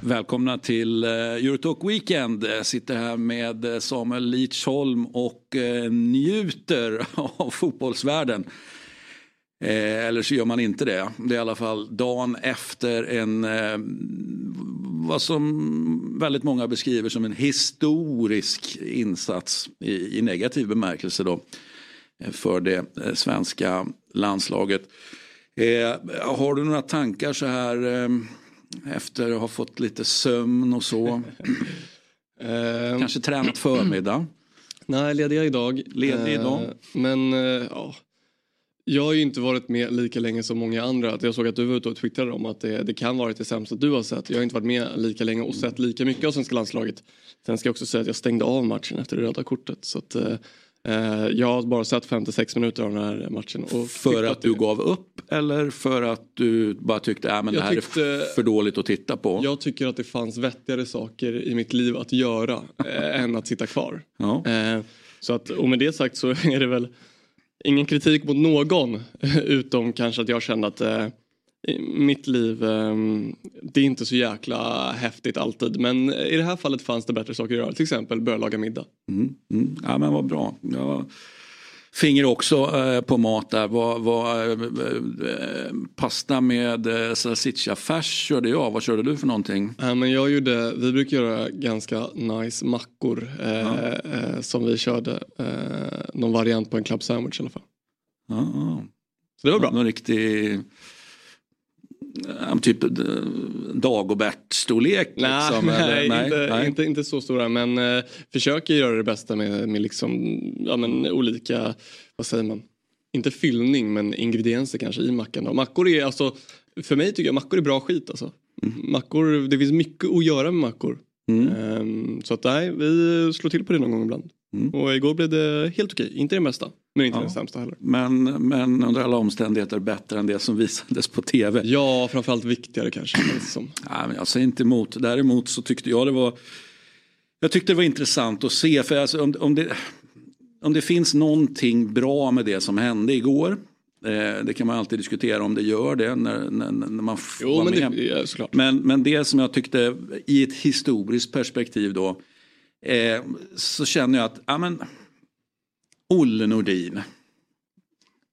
Välkomna till eh, Eurotalk Weekend. Jag sitter här med eh, Samuel Lidsholm och njuter av fotbollsvärlden. Eller så gör man inte det. Det är i alla fall dagen efter en, vad som väldigt många beskriver som en historisk insats i, i negativ bemärkelse då. För det svenska landslaget. Har du några tankar så här efter att ha fått lite sömn och så. Ehm. Kanske tränat förmiddag. Nej, lediga idag. Ledig idag. Eh, men eh, ja. Jag har ju inte varit med lika länge som många andra. Jag såg att du var ute och twittrade om att det, det kan vara det sämsta du har sett. Jag har inte varit med lika länge och sett lika mycket av svenska landslaget. Sen ska jag också säga att jag stängde av matchen efter det röda kortet. Så att, eh, Eh, jag har bara sett 56 minuter av den här matchen. Och för att du gav upp eller för att du bara tyckte att äh, det här tyckte, är för dåligt att titta på? Jag tycker att det fanns vettigare saker i mitt liv att göra äh, än att sitta kvar. Ja. Äh, så att, och med det sagt så är det väl ingen kritik mot någon utom kanske att jag kände att eh, mitt liv, eh, det är inte så jäkla häftigt alltid. Men i det här fallet fanns det bättre saker att göra. Till exempel börja laga middag. Mm, mm. Ja men vad bra. Ja. Finger också eh, på mat där. Var, var, eh, eh, pasta med eh, salsiccia-färs körde jag. Vad körde du för någonting? Ja, men jag gjorde, vi brukar göra ganska nice mackor eh, ja. Eh, som vi körde. någon variant på en club sandwich i alla fall. Ja, Så det var bra. Någon riktig typ eh, Dagobert-storlek? Nej, liksom, nej, nej, inte, nej, Inte, inte så stora men uh, försöker göra det bästa med, med liksom, ja, men, olika, vad säger man, inte fyllning men ingredienser kanske i mackan. Då. Mackor är alltså, för mig tycker jag mackor är bra skit alltså. Mm. Mackor, det finns mycket att göra med mackor. Mm. Um, så att nej, vi slår till på det någon gång ibland. Mm. Och igår blev det helt okej, inte det mesta. Men inte ja. den sämsta heller. Men, men under alla omständigheter bättre än det som visades på tv. Ja, framförallt viktigare kanske. som. Ja, men jag säger inte emot. Däremot så tyckte jag det var jag tyckte det var intressant att se. För alltså, om, om, det, om det finns någonting bra med det som hände igår. Eh, det kan man alltid diskutera om det gör det när, när, när man jo, men med. Det, ja. Men, men det som jag tyckte i ett historiskt perspektiv då. Eh, så känner jag att ja, men, Olle Nordin.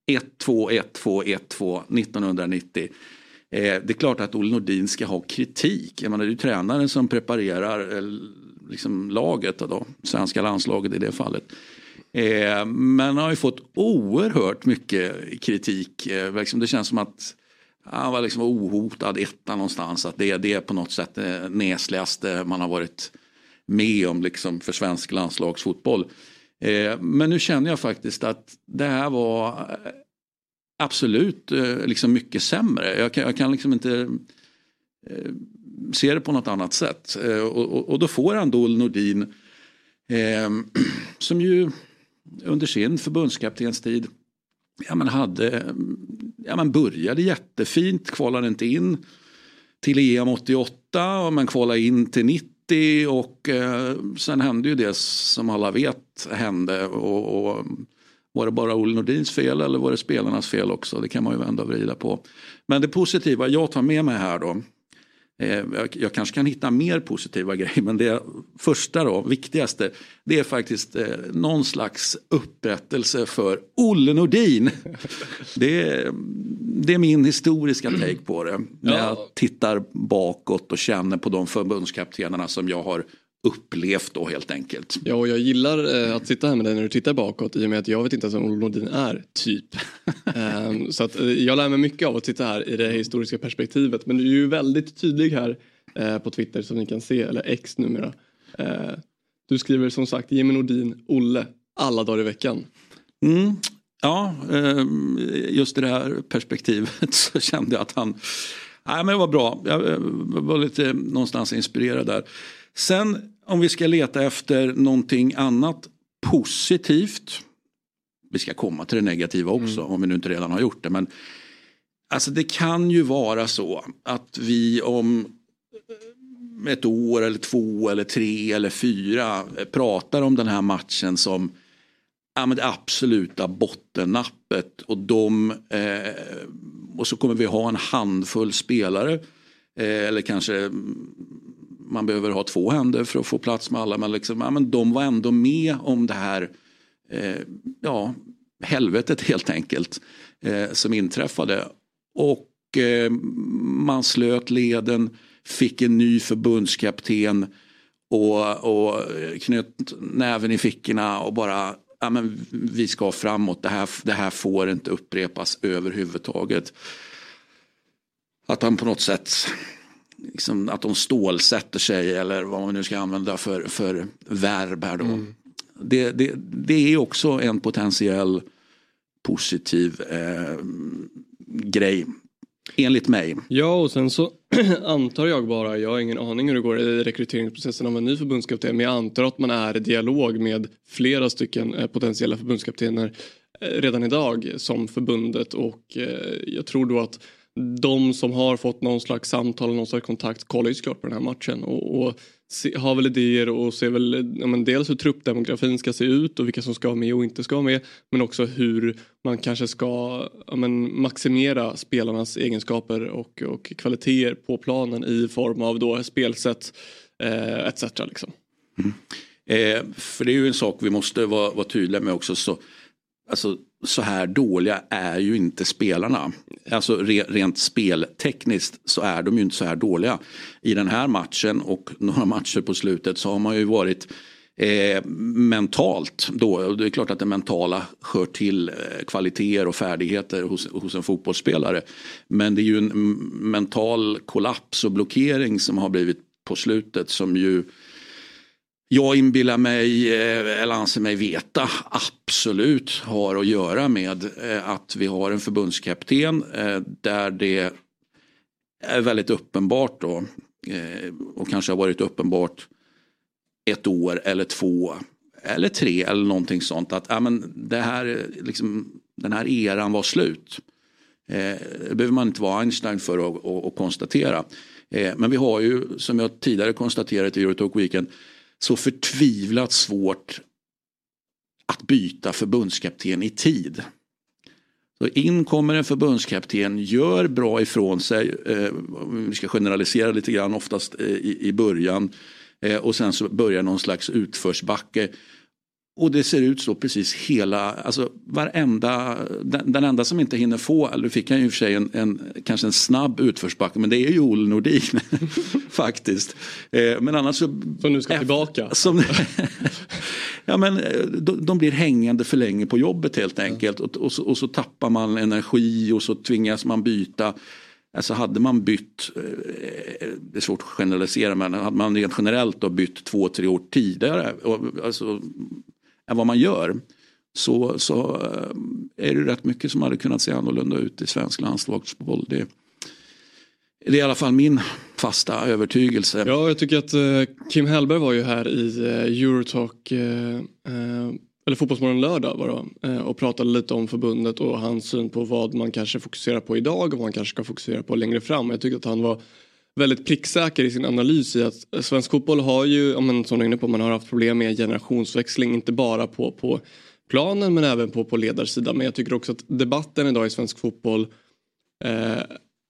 1-2, 1-2, 1-2, 1990. Eh, det är klart att Olle Nordin ska ha kritik. Jag menar, det är ju tränaren som preparerar eh, liksom laget, då, svenska landslaget i det fallet. Eh, men har ju fått oerhört mycket kritik. Eh, liksom det känns som att han var liksom ohotad etta någonstans. Att det, det är på något sätt eh, det näsligaste eh, man har varit med om liksom för svensk landslagsfotboll. Eh, men nu känner jag faktiskt att det här var eh, absolut eh, liksom mycket sämre. Jag kan, jag kan liksom inte eh, se det på något annat sätt. Eh, och, och, och då får han Nordin eh, som ju under sin förbundskaptenstid ja, men hade, ja, men började jättefint, kvalade inte in till EM 88 men kvalade in till 90 90 och eh, sen hände ju det som alla vet hände. Och, och, var det bara Olle Nordins fel eller var det spelarnas fel också? Det kan man ju vända och vrida på. Men det positiva jag tar med mig här då jag kanske kan hitta mer positiva grejer men det första då, viktigaste, det är faktiskt eh, någon slags upprättelse för Olle Nordin. Det är, det är min historiska take på det. När jag tittar bakåt och känner på de förbundskaptenerna som jag har upplevt då helt enkelt. Ja och jag gillar eh, att sitta här med dig när du tittar bakåt i och med att jag vet inte ens vem Olof Nordin är, typ. um, så att, eh, jag lär mig mycket av att sitta här i det historiska perspektivet men du är ju väldigt tydlig här eh, på Twitter som ni kan se, eller X numera. Eh, du skriver som sagt Jimmy Nordin, Olle, alla dagar i veckan. Mm. Ja, ehm, just i det här perspektivet så kände jag att han Nej men det var bra, jag eh, var lite någonstans inspirerad där. Sen om vi ska leta efter någonting annat positivt. Vi ska komma till det negativa också mm. om vi nu inte redan har gjort det. Men alltså det kan ju vara så att vi om ett år eller två eller tre eller fyra pratar om den här matchen som ja, men det absoluta bottennappet. Och, de, eh, och så kommer vi ha en handfull spelare. Eh, eller kanske man behöver ha två händer för att få plats med alla. Men, liksom, ja, men de var ändå med om det här eh, ja, helvetet helt enkelt eh, som inträffade. Och eh, man slöt leden, fick en ny förbundskapten och, och knöt näven i fickorna och bara ja, men vi ska framåt, det här, det här får inte upprepas överhuvudtaget. Att han på något sätt, liksom, att de stålsätter sig eller vad man nu ska använda för, för verb här då. Mm. Det, det, det är också en potentiell positiv eh, grej. Enligt mig. Ja och sen så antar jag bara, jag har ingen aning hur det går i rekryteringsprocessen av en ny förbundskapten men jag antar att man är i dialog med flera stycken eh, potentiella förbundskaptener eh, redan idag som förbundet och eh, jag tror då att de som har fått någon slags samtal, någon slags kontakt kollar ju såklart på den här matchen och, och se, har väl idéer och ser väl ja, men dels hur truppdemografin ska se ut och vilka som ska vara med och inte ska vara med. Men också hur man kanske ska ja, men maximera spelarnas egenskaper och, och kvaliteter på planen i form av då spelsätt eh, etc. Liksom. Mm. Eh, för det är ju en sak vi måste vara, vara tydliga med också. Så, alltså, så här dåliga är ju inte spelarna. Alltså re, rent speltekniskt så är de ju inte så här dåliga. I den här matchen och några matcher på slutet så har man ju varit eh, mentalt då. Det är klart att det mentala hör till eh, kvaliteter och färdigheter hos, hos en fotbollsspelare. Men det är ju en mental kollaps och blockering som har blivit på slutet som ju jag inbillar mig, eh, eller anser mig veta, absolut har att göra med eh, att vi har en förbundskapten eh, där det är väldigt uppenbart då och kanske har varit uppenbart ett år eller två eller tre eller någonting sånt att ja, men det här, liksom, den här eran var slut. Det behöver man inte vara Einstein för att, att, att konstatera. Men vi har ju som jag tidigare konstaterat i Eurotalk Weekend så förtvivlat svårt att byta förbundskapten i tid. Så in kommer en förbundskapten, gör bra ifrån sig, eh, vi ska generalisera lite grann oftast eh, i, i början eh, och sen så börjar någon slags utförsbacke och det ser ut så precis hela, alltså varenda, den, den enda som inte hinner få, eller fick han ju i och för sig en, en, kanske en snabb utförsbacke, men det är ju Olle Nordin faktiskt. Eh, men annars så... Som nu ska äh, tillbaka? Som, ja men eh, de, de, blir hängande för länge på jobbet helt enkelt och, och, så, och så tappar man energi och så tvingas man byta. Alltså hade man bytt, eh, det är svårt att generalisera men hade man rent generellt då bytt två, tre år tidigare, alltså än vad man gör så, så eh, är det rätt mycket som hade kunnat se annorlunda ut i svensk landslagsfotboll. Det, det är i alla fall min fasta övertygelse. Ja, jag tycker att eh, Kim Hellberg var ju här i eh, Eurotalk eh, eh eller Fotbollsmorgon lördag var det, eh, och pratade lite om förbundet och hans syn på vad man kanske fokuserar på idag och vad man kanske ska fokusera på längre fram. Jag tycker att han var väldigt pricksäker i sin analys i att svensk fotboll har ju, som du är inne på, man har haft problem med generationsväxling inte bara på, på planen men även på, på ledarsidan. Men jag tycker också att debatten idag i svensk fotboll eh,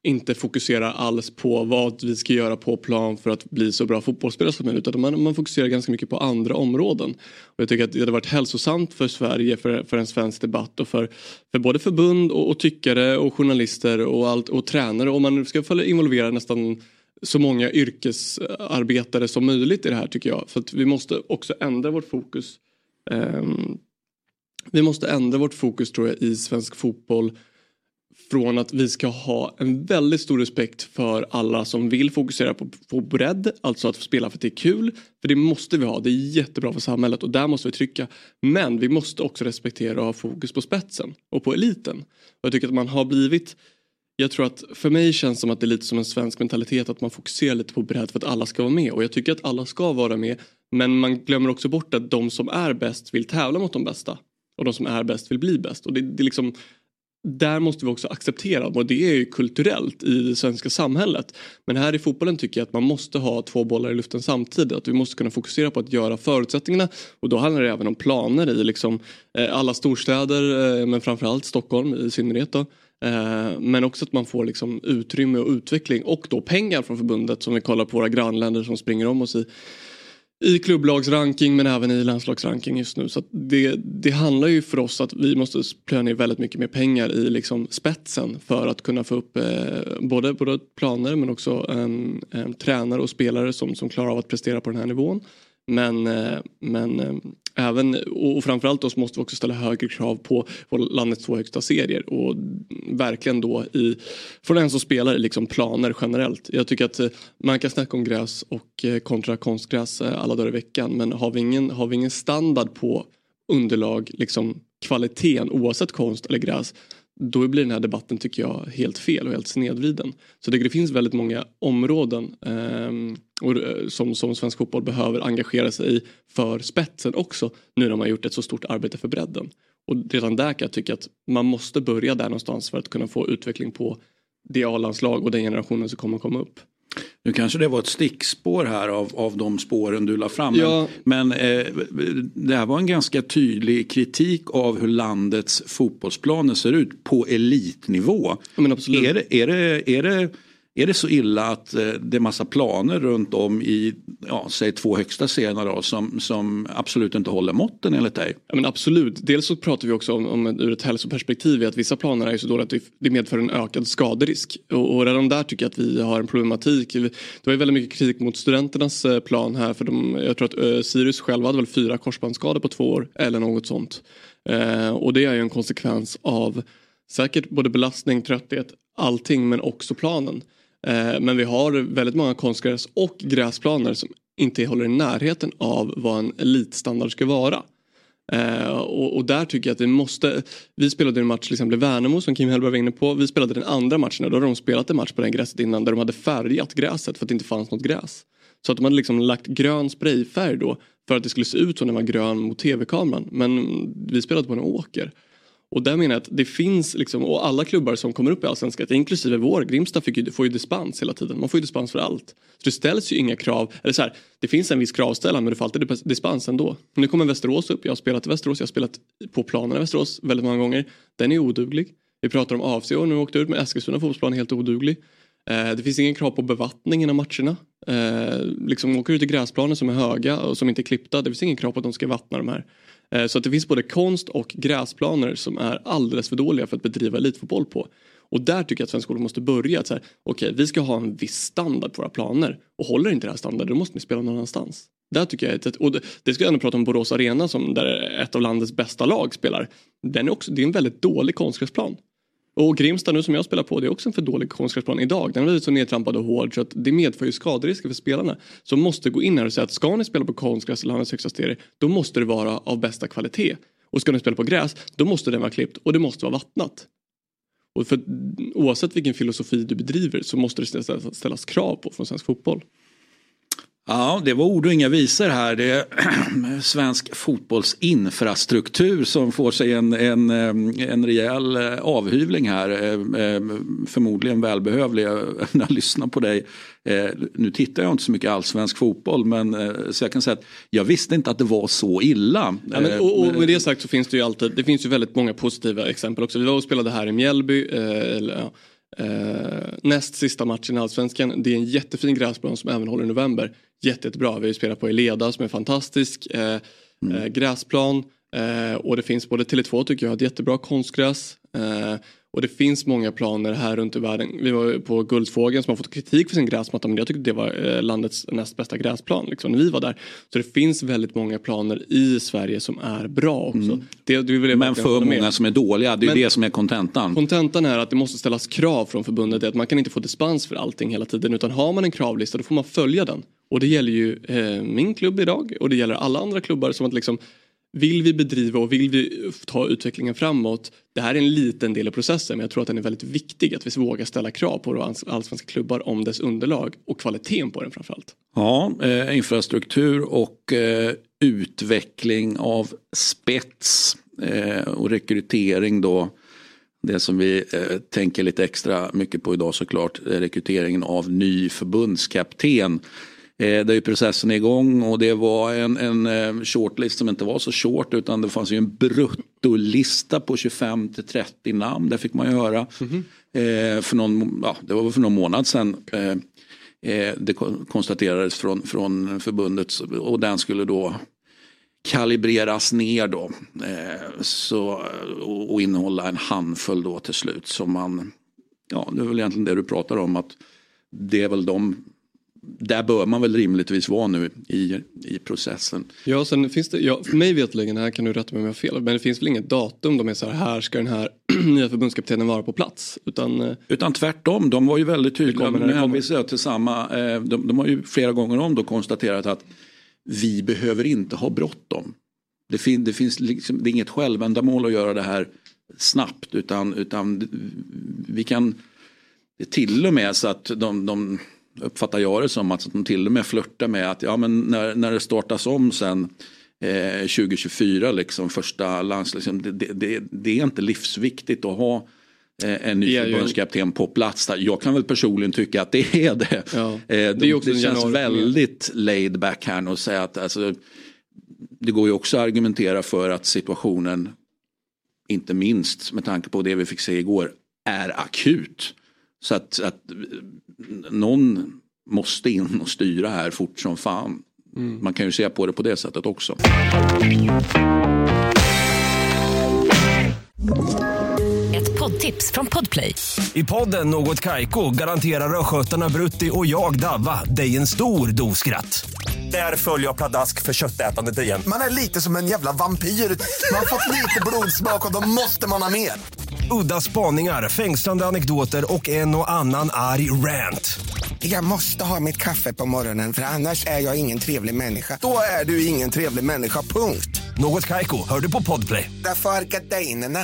inte fokuserar alls på vad vi ska göra på plan för att bli så bra fotbollsspelare som möjligt utan man, man fokuserar ganska mycket på andra områden. Och jag tycker att det hade varit hälsosamt för Sverige, för, för en svensk debatt och för, för både förbund och, och tyckare och journalister och, allt, och tränare Om man ska involvera nästan så många yrkesarbetare som möjligt i det här tycker jag. För att vi måste också ändra vårt fokus. Um, vi måste ändra vårt fokus tror jag i svensk fotboll från att vi ska ha en väldigt stor respekt för alla som vill fokusera på, på bredd, alltså att spela för att det är kul. För det måste vi ha, det är jättebra för samhället och där måste vi trycka. Men vi måste också respektera och ha fokus på spetsen och på eliten. Och jag tycker att man har blivit jag tror att för mig känns det som att det är lite som en svensk mentalitet att man fokuserar lite på bredd för att alla ska vara med och jag tycker att alla ska vara med men man glömmer också bort att de som är bäst vill tävla mot de bästa och de som är bäst vill bli bäst och det, det är liksom där måste vi också acceptera och det är ju kulturellt i det svenska samhället. Men här i fotbollen tycker jag att man måste ha två bollar i luften samtidigt. Att vi måste kunna fokusera på att göra förutsättningarna och då handlar det även om planer i liksom, eh, alla storstäder eh, men framförallt Stockholm i synnerhet. Då. Eh, men också att man får liksom utrymme och utveckling och då pengar från förbundet som vi kollar på våra grannländer som springer om oss i i klubblagsranking men även i landslagsranking just nu. Så det, det handlar ju för oss att vi måste plöja ner väldigt mycket mer pengar i liksom spetsen för att kunna få upp eh, både, både planer men också en, en tränare och spelare som, som klarar av att prestera på den här nivån. Men, eh, men eh, även, och framförallt då så måste vi också ställa högre krav på, på landets två högsta serier och verkligen då i, från en som spelar liksom planer generellt. Jag tycker att eh, man kan snacka om gräs och eh, kontra konstgräs eh, alla dagar i veckan men har vi ingen, har vi ingen standard på underlag, liksom kvaliteten oavsett konst eller gräs då blir den här debatten tycker jag helt fel och helt snedvriden. Så det, finns väldigt många områden ehm, eh, och, som, som svensk fotboll behöver engagera sig i för spetsen också nu när man har gjort ett så stort arbete för bredden. Och redan där kan jag tycka att man måste börja där någonstans för att kunna få utveckling på det A-landslag och den generationen som kommer komma upp. Nu kanske det var ett stickspår här av, av de spåren du la fram. Ja. Men, eh, det här var en ganska tydlig kritik av hur landets fotbollsplaner ser ut på elitnivå. Är det, är det, är det är det så illa att eh, det är massa planer runt om i, ja, säg två högsta serierna då som, som absolut inte håller måtten enligt dig? Ja, men absolut, dels så pratar vi också om, om ur ett hälsoperspektiv att vissa planer är så dåliga att det medför en ökad skaderisk. Och, och redan där tycker jag att vi har en problematik. Det var ju väldigt mycket kritik mot studenternas eh, plan här för de, jag tror att uh, Sirius själva hade väl fyra korsbandsskador på två år eller något sånt. Uh, och det är ju en konsekvens av säkert både belastning, trötthet, allting men också planen. Eh, men vi har väldigt många konstgräs och gräsplaner som inte håller i närheten av vad en elitstandard ska vara. Eh, och, och, där tycker jag att vi måste, vi spelade en match till exempel i Värnamo som Kim Hellberg var inne på. Vi spelade den andra matchen och då hade de spelat en match på den gräset innan där de hade färgat gräset för att det inte fanns något gräs. Så att de hade liksom lagt grön sprayfärg då för att det skulle se ut som den var grön mot tv-kameran. Men vi spelade på en åker. Och där menar jag att det finns liksom, och alla klubbar som kommer upp i Allsvenskan, inklusive vår, Grimsta fick ju, får ju dispens hela tiden. Man får ju dispens för allt. Så det ställs ju inga krav, eller så här, det finns en viss kravställan men du får alltid dispens ändå. Nu kommer Västerås upp, jag har spelat i Västerås, jag har spelat på planen i Västerås väldigt många gånger. Den är oduglig. Vi pratar om AFC och nu åkte ut med Eskilstuna fotbollsplan helt oduglig. Eh, det finns ingen krav på bevattning innan matcherna. Eh, liksom åker ut i gräsplaner som är höga och som inte är klippta. Det finns ingen krav på att de ska vattna de här. Eh, så att det finns både konst och gräsplaner som är alldeles för dåliga för att bedriva elitfotboll på. Och där tycker jag att svensk skola måste börja. Okej, okay, vi ska ha en viss standard på våra planer. Och håller inte den här standarden då måste ni spela någon annanstans. Där tycker jag att, och det, det ska jag ändå prata om Borås Arena som där ett av landets bästa lag spelar. Den är också, det är en väldigt dålig konstgräsplan. Och Grimsta nu som jag spelar på det är också en för dålig konstgräsplan idag. Den har blivit så nedtrampad och hård så att det medför ju skaderisker för spelarna. Som måste gå in här och säga att ska ni spela på konstgräs eller landets högsta serie då måste det vara av bästa kvalitet. Och ska ni spela på gräs då måste den vara klippt och det måste vara vattnat. Och för, oavsett vilken filosofi du bedriver så måste det ställas, ställas krav på från svensk fotboll. Ja, det var ord och inga visor här. Det är svensk fotbollsinfrastruktur som får sig en, en, en rejäl eh, avhyvling här. Eh, eh, förmodligen välbehövlig när jag lyssnar på dig. Nu tittar jag inte så mycket allsvensk fotboll men så jag kan säga att jag visste inte att det var så illa. Ja, men, och, och, med det sagt så finns det ju alltid, det finns ju väldigt många positiva exempel också. Vi var och spelade här i Mjällby. Eller, ja. Uh, näst sista matchen i Allsvenskan. Det är en jättefin gräsplan som även håller i november jätte, jättebra. Vi spelar på Eleda som är fantastisk. Eh, mm. Eh, gräsplan eh, och det finns både Tele2 tycker jag har ett jättebra konstgräs. Och det finns många planer här runt i världen. Vi var på Guldfågeln som har fått kritik för sin gräsmatta men jag tyckte det var eh, landets näst bästa gräsplan liksom, när vi var där. Så det finns väldigt många planer i Sverige som är bra också. Mm. Det, det men för många med. som är dåliga, det är men, det som är kontentan. Kontentan är att det måste ställas krav från förbundet. Att man kan inte få dispens för allting hela tiden utan har man en kravlista då får man följa den. Och det gäller ju eh, min klubb idag och det gäller alla andra klubbar som att liksom vill vi bedriva och vill vi ta utvecklingen framåt. Det här är en liten del av processen men jag tror att den är väldigt viktig att vi vågar ställa krav på våra allsvenska klubbar om dess underlag och kvaliteten på den framförallt. Ja, eh, infrastruktur och eh, utveckling av spets eh, och rekrytering då det som vi eh, tänker lite extra mycket på idag såklart, eh, rekryteringen av ny förbundskapten. Eh, där är processen igång och det var en, en eh, shortlist som inte var så short utan det fanns ju en bruttolista på 25 till 30 namn. Det fick man ju höra. Mm -hmm. eh, för någon, ja, det var för någon månad sedan. Eh, eh det konstaterades från, från förbundet och den skulle då kalibreras ner då. Eh, så, och, och innehålla en handfull då till slut. Som man, ja det är väl egentligen det du pratar om. att Det är väl de där bör man väl rimligtvis vara nu i, i processen. Ja, sen finns det, ja, för mig vetligen, här kan du rätta mig om jag har fel, men det finns väl inget datum de är så här, här ska den här nya förbundskaptenen vara på plats. Utan, eh, utan tvärtom, de var ju väldigt tydliga, nu hänvisar jag till samma, eh, de, de har ju flera gånger om då konstaterat att vi behöver inte ha bråttom. Det, fin, det finns liksom, det är inget självändamål att göra det här snabbt utan, utan vi kan det är till och med så att de, de uppfattar jag det som att de till och med flörtar med att ja, men när, när det startas om sen eh, 2024, liksom, första lands, liksom, det, det, det, är inte livsviktigt att ha eh, en ny förbundskapten på plats. Där. Jag kan väl personligen tycka att det är det. Ja, eh, det, är det känns väldigt laid back här och säga att alltså, det går ju också att argumentera för att situationen, inte minst med tanke på det vi fick se igår, är akut. Så att, att någon måste in och styra här fort som fan. Mm. Man kan ju se på det på det sättet också. Ett poddtips från Podplay. I podden Något Kaiko garanterar östgötarna Brutti och jag, Davva, dig en stor dos skratt. Där följer jag pladask för köttätandet igen. Man är lite som en jävla vampyr. Man har fått lite blodsmak och då måste man ha mer. Udda spaningar, fängslande anekdoter och en och annan arg rant. Jag måste ha mitt kaffe på morgonen för annars är jag ingen trevlig människa. Då är du ingen trevlig människa, punkt. Något kajko, hör du på podplay. Därför är gardinerna.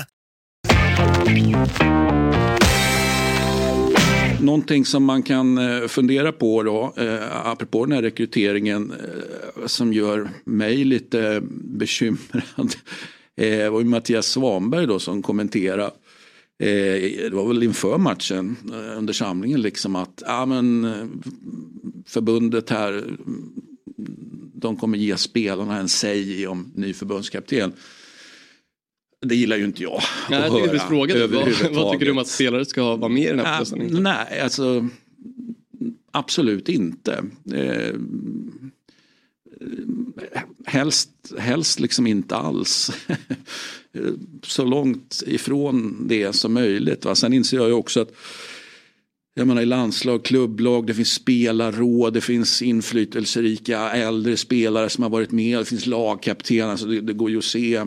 Någonting som man kan eh, fundera på då, eh, apropå den här rekryteringen eh, som gör mig lite bekymrad. Det var ju Mattias Svanberg då som kommenterade Eh, det var väl inför matchen eh, under samlingen liksom att ja, men, eh, förbundet här de kommer ge spelarna en säg om ny förbundskapten. Det gillar ju inte jag. Nej, jag tänkte fråga vad, vad tycker du om att spelare ska vara med i den här processen? Nej, alltså absolut inte. Eh, helst, helst liksom inte alls. så långt ifrån det som möjligt. Va? Sen inser jag ju också att jag menar i landslag, klubblag, det finns spelarråd, det finns inflytelserika äldre spelare som har varit med, det finns lagkapten, alltså det, det går ju att se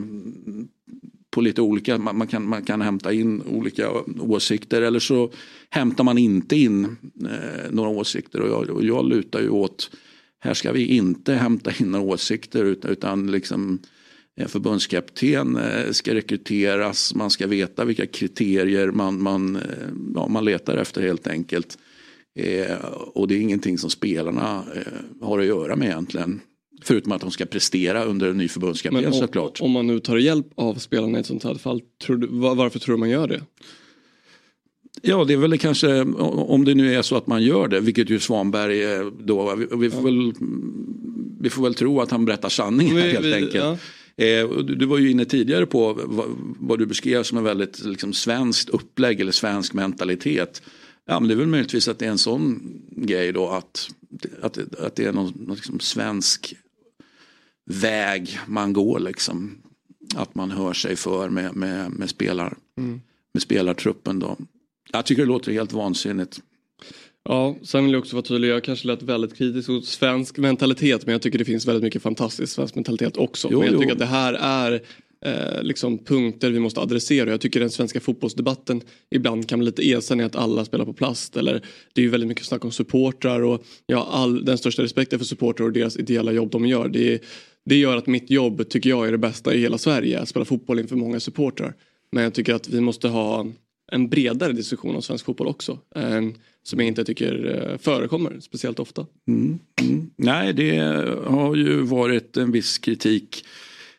på lite olika, man, man, kan, man kan hämta in olika åsikter eller så hämtar man inte in eh, några åsikter och jag, och jag lutar ju åt här ska vi inte hämta in några åsikter utan, utan liksom en förbundskapten eh, ska rekryteras, man ska veta vilka kriterier man, man, eh, ja, man letar efter helt enkelt. Eh, och det är ingenting som spelarna eh, har att göra med egentligen. Förutom att de ska prestera under en ny förbundskapten såklart. Om man nu tar hjälp av spelarna i ett sånt här fall, tror du, varför tror du man gör det? Ja, det är väl kanske om det nu är så att man gör det, vilket ju Svanberg då, vi får, väl, vi får väl tro att han berättar sanningen helt vi, enkelt. Ja. Eh, du, var ju inne tidigare på vad, vad du beskrev som en väldigt liksom, svenskt upplägg eller svensk mentalitet. Ja, men det är väl möjligtvis att det är en sån grej då att, att, att det är någon, någon liksom svensk väg man går liksom. Att man hör sig för med, med, med, spelar, mm. med spelartruppen då. Jag tycker det låter helt vansinnigt. Ja, sen vill jag också vara tydlig, jag kanske lät väldigt kritisk mot svensk mentalitet men jag tycker det finns väldigt mycket fantastisk svensk mentalitet också. Jo, men jag tycker att det här är eh, liksom punkter vi måste adressera. Jag tycker den svenska fotbollsdebatten ibland kan bli lite ensam i att alla spelar på plast. Eller, det är ju väldigt mycket snack om supportrar och jag har all, den största respekten för supportrar och deras ideella jobb de gör. Det, det gör att mitt jobb tycker jag är det bästa i hela Sverige, att spela fotboll inför många supportrar. Men jag tycker att vi måste ha en bredare diskussion om svensk fotboll också. En, som jag inte tycker eh, förekommer speciellt ofta. Mm. Mm. Nej, det har ju varit en viss kritik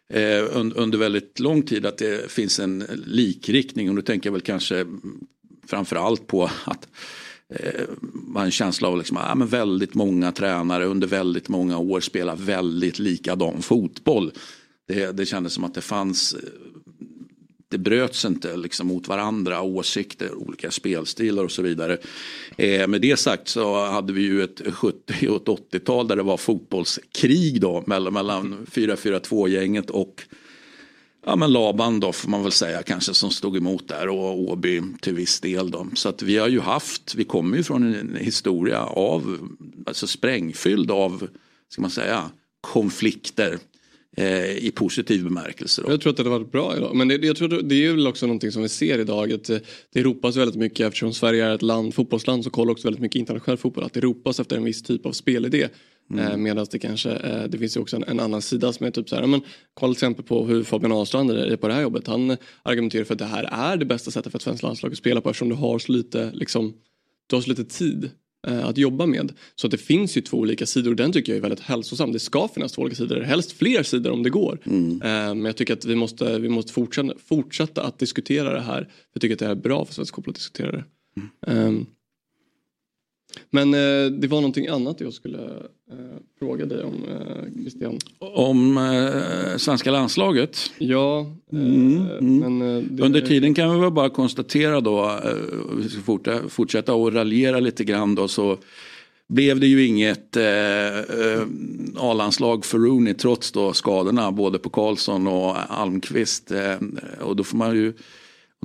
eh, under väldigt lång tid att det finns en likriktning och då tänker jag väl kanske framförallt på att eh, man har en känsla av liksom, ja, men väldigt många tränare under väldigt många år spelar väldigt likadan fotboll. Det, det kändes som att det fanns det bröts inte liksom mot varandra, åsikter, olika spelstilar och så vidare. Eh, med det sagt så hade vi ju ett 70 och ett 80-tal där det var fotbollskrig då mellan, mellan 4-4-2-gänget och ja, men Laban då får man väl säga kanske som stod emot där och Åby till viss del då. Så att vi har ju haft, vi kommer ju från en historia av, alltså sprängfylld av, ska man säga, konflikter i positiv bemärkelse. Då. Jag tror att det har varit bra idag. Men det, jag tror det är väl också någonting som vi ser idag. Att eh, det ropas väldigt mycket eftersom Sverige är ett land, fotbollsland så kollar också väldigt mycket internationell fotboll. Att det ropas efter en viss typ av spelidé. Mm. Eh, Medan det kanske, eh, det finns ju också en, en, annan sida som är typ så här, men kolla till exempel på hur Fabian Ahlstrand är på det här jobbet. Han argumenterar för att det här är det bästa sättet för ett svenskt landslag att spela på eftersom du har så lite, liksom, du har så lite tid eh, att jobba med. Så att det finns ju två olika sidor och den tycker jag är väldigt hälsosam. Det ska finnas två olika sidor, helst fler sidor om det går. Mm. men jag tycker att vi måste, vi måste fortsätta, fortsätta att diskutera det här. Jag tycker att det är bra för svensk fotboll att diskutera det. Mm. Um, men eh, det var någonting annat jag skulle eh, fråga dig om eh, Christian. Om eh, svenska landslaget? Ja. Eh, mm, mm. Men, det... Under tiden kan vi väl bara konstatera då, vi ska fortsätta, fortsätta och raljera lite grann då så blev det ju inget eh, A-landslag för Rooney trots då skadorna både på Karlsson och Almqvist. Eh, och då får man ju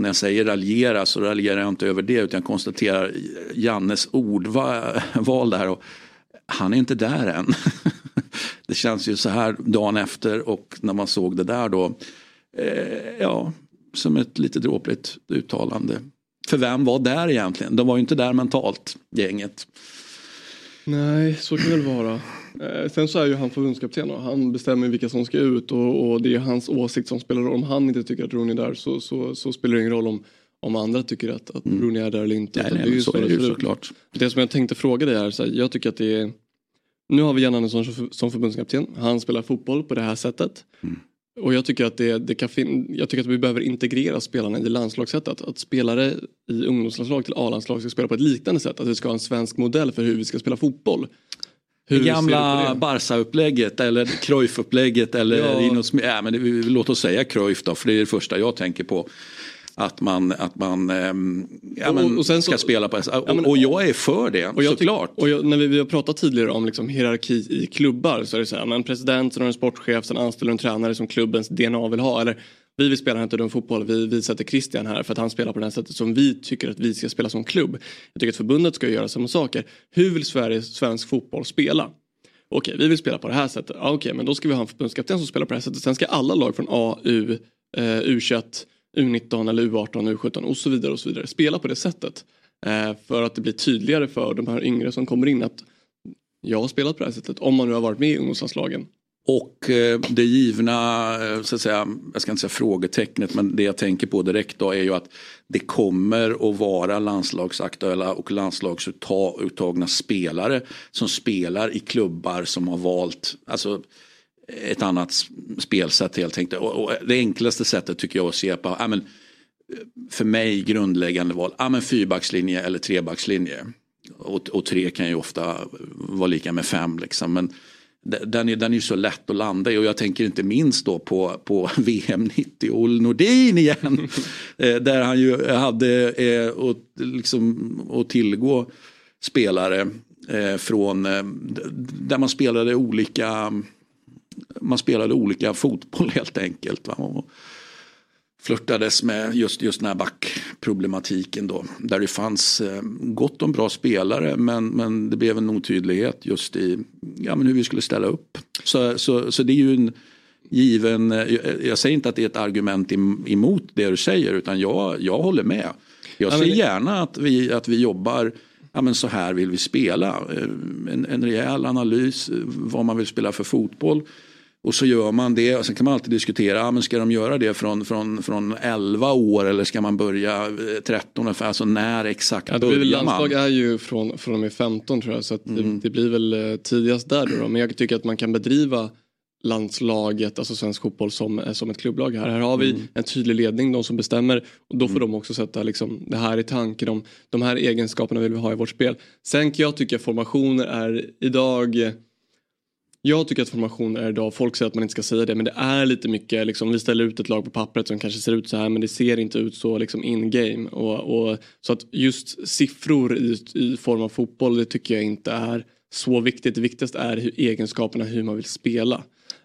och när jag säger raljera så raljerar jag inte över det utan jag konstaterar Jannes ordval där. Och han är inte där än. det känns ju så här dagen efter och när man såg det där då. Eh, ja, som ett lite dråpligt uttalande. För vem var där egentligen? De var ju inte där mentalt, gänget. Nej, så kan det väl vara. Eh, sen så är ju han förbundskapten och han bestämmer vilka som ska ut och, och, det är hans åsikt som spelar roll. Om han inte tycker att Rooney är där så, så, så spelar det ingen roll om, om andra tycker att, att mm. Rooney är där eller inte. Nej, nej, det är ju så, så är det ju såklart. Det som jag tänkte fråga dig är, så här, jag tycker att det är nu har vi Jan Andersson som förbundskapten. Han spelar fotboll på det här sättet. Mm. Och jag tycker att det, det kan jag tycker att vi behöver integrera spelarna i landslagssättet. Att spelare i ungdomslandslag till A-landslag ska spela på ett liknande sätt. Att vi ska ha en svensk modell för hur vi ska spela fotboll. Hur det gamla Barca-upplägget eller Cruyff-upplägget eller ja. Rinos, ja, men det, låt oss säga Cruyff då för det är det första jag tänker på. Att man, att man ähm, ja, men, och, ska så, spela på ja, men, och, jag är för det och jag såklart. Och jag, när vi, vi har pratat tidigare om liksom hierarki i klubbar så är det så här, men presidenten och en sportchef sen anställer en tränare som klubbens DNA vill ha. Eller vi vill spela inte den fotboll, vi, vi sätter Christian här för att han spelar på det här sättet som vi tycker att vi ska spela som klubb. Jag tycker att förbundet ska göra samma saker. Hur vill Sverige, svensk fotboll spela? Okej, vi vill spela på det här sättet. Ah, Okej, men då ska vi ha en förbundskapten som spelar på det här sättet. Sen ska alla lag från AU, U, eh, U21, U19 eller U18, U17 och så vidare och så vidare spela på det sättet. Eh, för att det blir tydligare för de här yngre som kommer in att jag har spelat på det här sättet om man nu har varit med i ungdomslandslagen. Och eh, det givna, eh, så att säga, jag ska inte säga frågetecknet, men det jag tänker på direkt då är ju att det kommer att vara landslagsaktuella och landslagsuttagna spelare som spelar i klubbar som har valt alltså, ett annat spelsätt helt enkelt. Och, det enklaste sättet tycker jag att se på, ja, men, eh, för mig grundläggande val, ja, men fyrbackslinje eller trebackslinje. Och, och tre kan ju ofta vara lika med fem liksom. Men, den är, den är så lätt att landa i och jag tänker inte minst då på, på VM 90 Olle Nordin igen. Eh, där han ju hade eh, att, liksom, att tillgå spelare eh, från eh, där man spelade olika man spelade olika fotboll helt enkelt. Va? Flörtades med just, just den här backproblematiken då. Där det fanns eh, gott om bra spelare men, men det blev en otydlighet just i ja, men hur vi skulle ställa upp. Så, så, så det är ju en given, eh, jag säger inte att det är ett argument emot det du säger utan jag, jag håller med. Jag ser gärna att vi, att vi jobbar ja, men så här vill vi spela. Eh, en, en rejäl analys vad man vill spela för fotboll. Och så gör man det och sen kan man alltid diskutera, ah, men ska de göra det från, från, från 11 år eller ska man börja 13 ungefär, alltså när exakt ja, börjar man? Landslag är ju från, från och med 15 tror jag så mm. det, det, blir väl eh, tidigast där då, då, men jag tycker att man kan bedriva landslaget, alltså svensk fotboll som, som ett klubblag här. Här har vi mm. en tydlig ledning, de som bestämmer och då får mm. de också sätta liksom, det här i tanke. De, de här egenskaperna vill vi ha i vårt spel. Sen kan jag tycka formationer är idag jag tycker att formationer är idag, folk säger att man inte ska säga det men det är lite mycket liksom, vi ställer ut ett lag på pappret som kanske ser ut så här men det ser inte ut så liksom in game. Och, och, så att just siffror i, i form av fotboll det tycker jag inte är så viktigt. Det viktigaste är hur, egenskaperna hur man vill spela.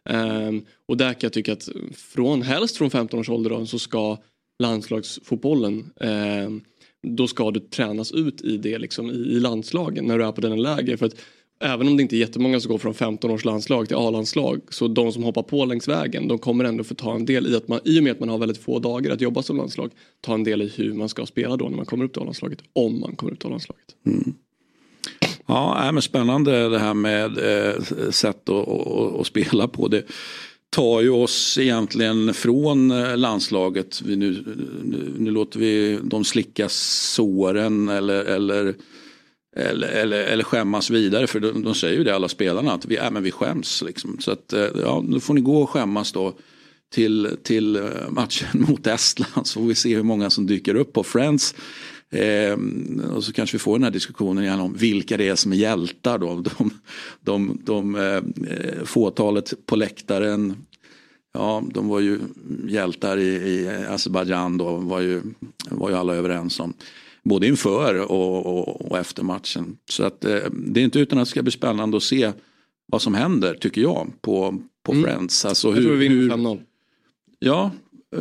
Um, och där kan jag tycka att från, helst från 15 års ålder då, så ska landslagsfotbollen um, då ska du tränas ut i det liksom, i, i landslagen när du är på den läger. För att även om det inte är jättemånga som går från 15 års landslag till A-landslag så de som hoppar på längs vägen de kommer ändå få ta en del i att man i och med att man har väldigt få dagar att jobba som landslag ta en del i hur man ska spela då när man kommer upp till A-landslaget om man kommer upp till A-landslaget. Mm. Ja, men spännande det här med eh, sätt att, att, att spela på. Det tar ju oss egentligen från eh, landslaget. Vi nu, nu, nu, låter vi dem slicka såren eller, eller, eller, eller, eller skämmas vidare. För de, de säger ju det alla spelarna att vi, äh, men vi skäms. Liksom. Så att, eh, ja, då får ni gå och skämmas då till, till eh, matchen mot Estland så får vi se hur många som dyker upp på Friends. Eh, och så kanske vi får den här diskussionen igen om vilka det är som är hjältar då. De, de, de eh, eh fåtalet på läktaren. Ja, de var ju hjältar i, i Azerbajdzjan då, var ju, var ju alla överens om. Både inför och, och, och efter matchen. Så att eh, det är inte utan att det ska bli spännande att se vad som händer, tycker jag, på, på mm. Friends. Alltså hur, jag tror vi vinner 5-0. Ja,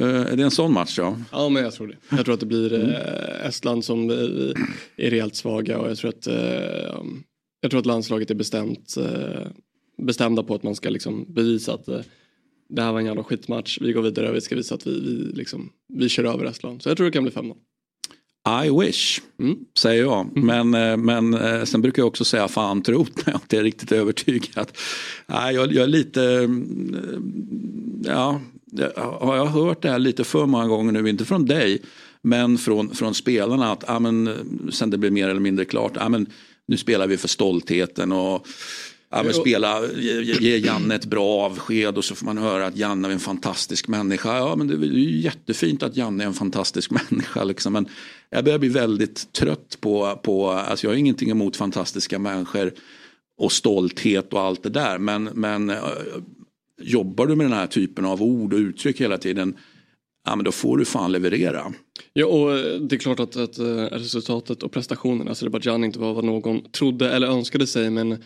Eh, är det en sån match ja? Ja men jag tror det. Jag tror att det blir eh, Estland som är rejält svaga och jag tror att eh, jag tror att landslaget är bestämt bestämda på att man ska liksom bevisa att det här var en jävla skitmatch. Vi går vidare och vi ska visa att vi, vi, liksom, vi kör över Estland. Så jag tror det kan bli 5-0. I wish, mm. säger jag. Mm. Men, men sen brukar jag också säga fan trot när jag inte är riktigt övertygad. Nej, jag, jag är lite, ja, har jag hört det här lite för många gånger nu, inte från dig, men från, från spelarna att men, sen det blir mer eller mindre klart, men, nu spelar vi för stoltheten och ja, men spela, ge, ge Janne ett bra avsked och så får man höra att Janne är en fantastisk människa. Ja men det är ju jättefint att Janne är en fantastisk människa. Liksom. Men jag börjar bli väldigt trött på, på alltså jag har ingenting emot fantastiska människor och stolthet och allt det där. Men, men jobbar du med den här typen av ord och uttryck hela tiden ja, men då får du fan leverera. Ja och det är klart att, att eh, resultatet och prestationen, Azerbajdzjan inte var vad någon trodde eller önskade sig men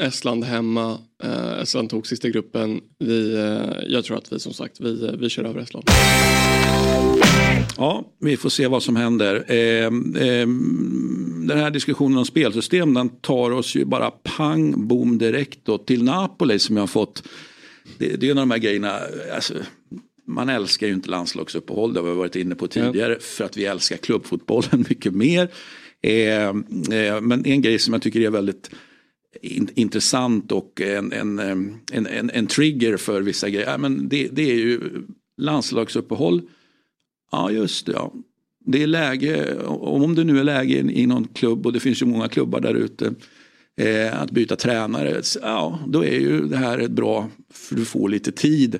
Estland hemma, eh, Estland tog sista gruppen. Vi, eh, jag tror att vi som sagt, vi, vi kör över Estland. Ja, vi får se vad som händer. Eh, eh, den här diskussionen om spelsystem den tar oss ju bara pang bom direkt då, till Napoli som jag har fått det, det är en av de här grejerna, alltså, man älskar ju inte landslagsuppehåll, det har vi varit inne på tidigare, ja. för att vi älskar klubbfotbollen mycket mer. Eh, eh, men en grej som jag tycker är väldigt intressant och en, en, en, en, en trigger för vissa grejer, ja, men det, det är ju landslagsuppehåll. Ja just det, ja. Det är läge, om det nu är läge i någon klubb och det finns ju många klubbar där ute eh, att byta tränare, ja då är ju det här ett bra, för du får lite tid.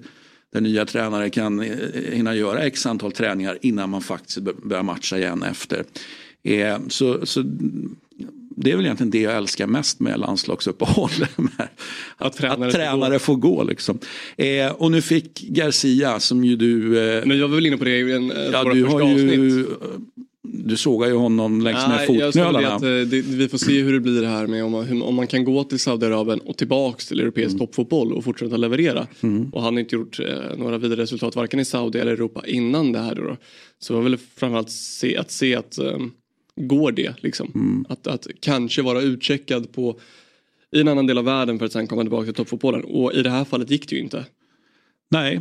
Den nya tränare kan eh, hinna göra x antal träningar innan man faktiskt börjar matcha igen efter. Eh, så, så det är väl egentligen det jag älskar mest med landslagsuppehåll. att, tränare, att tränare får gå. Liksom. Eh, och nu fick Garcia som ju du... Eh, Men jag var väl inne på det i en, ja, våra du första har ju, avsnitt du sågar ju honom längs med fotknölarna. Att, eh, det, vi får se hur det blir här med om man, om man kan gå till Saudiarabien och tillbaks till europeisk mm. toppfotboll och fortsätta leverera. Mm. Och han har inte gjort eh, några vidare resultat varken i Saudi eller Europa innan det här. Då. Så jag vill framförallt se att, se att um, går det liksom. Mm. Att, att kanske vara utcheckad på i en annan del av världen för att sen komma tillbaka till toppfotbollen. Och i det här fallet gick det ju inte. Nej,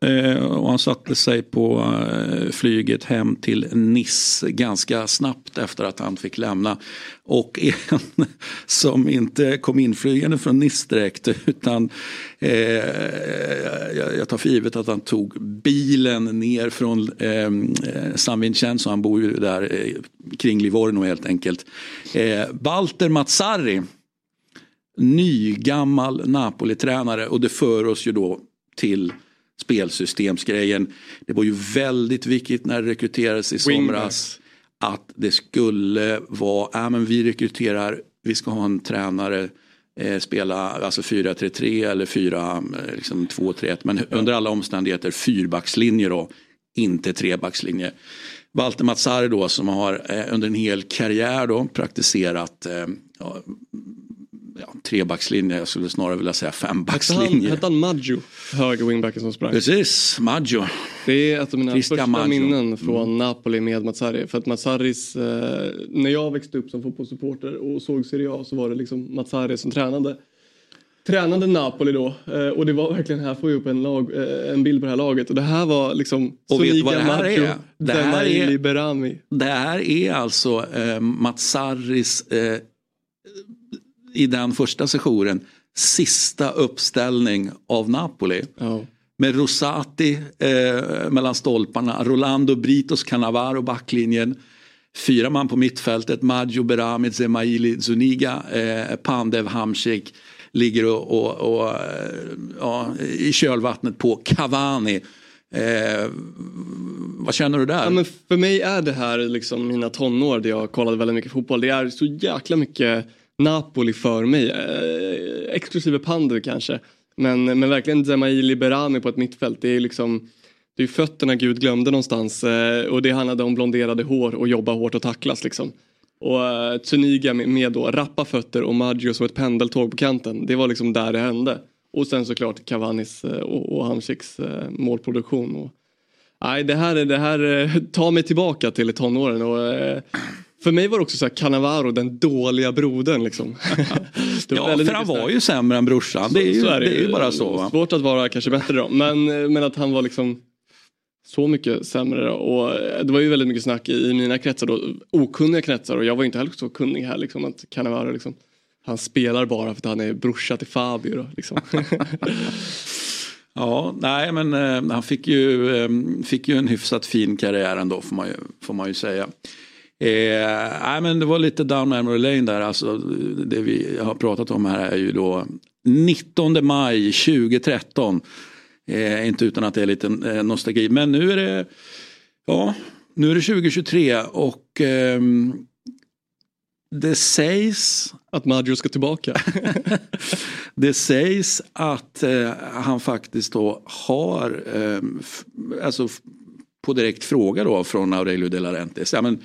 Eh, och han satte sig på eh, flyget hem till Nice ganska snabbt efter att han fick lämna. Och en som inte kom inflygande från Nice direkt utan eh, jag tar för givet att han tog bilen ner från ehm, eh, San Vincenzo, han bor ju där eh, kring Livorno helt enkelt. Eh, Walter Mazzarri nygammal Napoli-tränare och det för oss ju då till spelsystemsgrejen. Det var ju väldigt viktigt när det rekryterades i somras att det skulle vara, ja men vi rekryterar, vi ska ha en tränare eh, spela alltså 4-3-3 eller 4-2-3-1 eh, liksom men under alla omständigheter fyrbackslinje då, inte trebackslinje. Walter Mazzari då som har eh, under en hel karriär då praktiserat eh, ja, trebackslinje, jag skulle snarare vilja säga fembackslinje. Hette han Maggio, höger wingbacken som sprang? Precis, Maggio. Det är ett av mina Christian första Maggio. minnen från mm. Napoli med Mazzari. För att Mazzaris, eh, när jag växte upp som fotbollssupporter och såg Serie A så var det liksom Mazzari som tränade. Tränade Napoli då eh, och det var verkligen, här får vi upp en, lag, eh, en bild på det här laget och det här var liksom och vet vad det här är? Det här är, Berami. det här är alltså eh, Mazzaris eh, i den första sessionen sista uppställning av Napoli. Oh. Med Rosati eh, mellan stolparna, Rolando Britos Cannavaro backlinjen. Fyra man på mittfältet, Maggio Berami, Zemaili Zuniga, eh, Pandev Hamsik ligger och, och, och eh, ja, i kölvattnet på Cavani. Eh, vad känner du där? Ja, men för mig är det här liksom mina tonår där jag kollade väldigt mycket fotboll. Det är så jäkla mycket Napoli för mig. Eh, exklusive Pandu kanske. Men, men verkligen Zemaili Berami på ett mittfält. Det är liksom det är fötterna Gud glömde någonstans eh, och det handlade om blonderade hår och jobba hårt och tacklas liksom. Och eh, Tuniga med, med då rappa fötter och Maggio som ett pendeltåg på kanten. Det var liksom där det hände. Och sen såklart Cavanis eh, och, och Hamsiks eh, målproduktion. Och, nej, det här, det här eh, tar mig tillbaka till tonåren. Och, för mig var det också så här Cannavaro, den dåliga brodern liksom. ja, för han var ju sämre än brorsan. Det är ju, är det, det är ju bara så. Va? Svårt att vara kanske bättre då. Men, men att han var liksom så mycket sämre. Då. Och det var ju väldigt mycket snack i mina kretsar då, okunniga kretsar och jag var inte heller så kunnig här liksom att Cannavaro liksom, han spelar bara för att han är brorsa till Fabio då, liksom. Ja, nej men eh, han fick ju, eh, fick ju en hyfsat fin karriär ändå får man ju, får man ju säga. Eh, nej, men det var lite down memory lane där. Alltså, det vi har pratat om här är ju då 19 maj 2013. Eh, inte utan att det är lite eh, nostalgi. Men nu är det, ja, nu är det 2023 och eh, det sägs... Att Maggio ska tillbaka? det sägs att eh, han faktiskt då har, eh, alltså på direkt fråga då från Aurelio de la Rentes. Ja, men,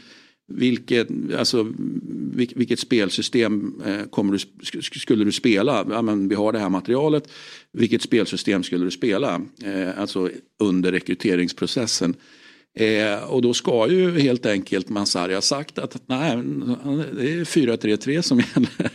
vilket, alltså, vilket spelsystem eh, kommer du, skulle du spela? Ja, men vi har det här materialet. Vilket spelsystem skulle du spela? Eh, alltså under rekryteringsprocessen. Eh, och då ska ju helt enkelt Mansari ha sagt att nej, det är 4-3-3 som gäller.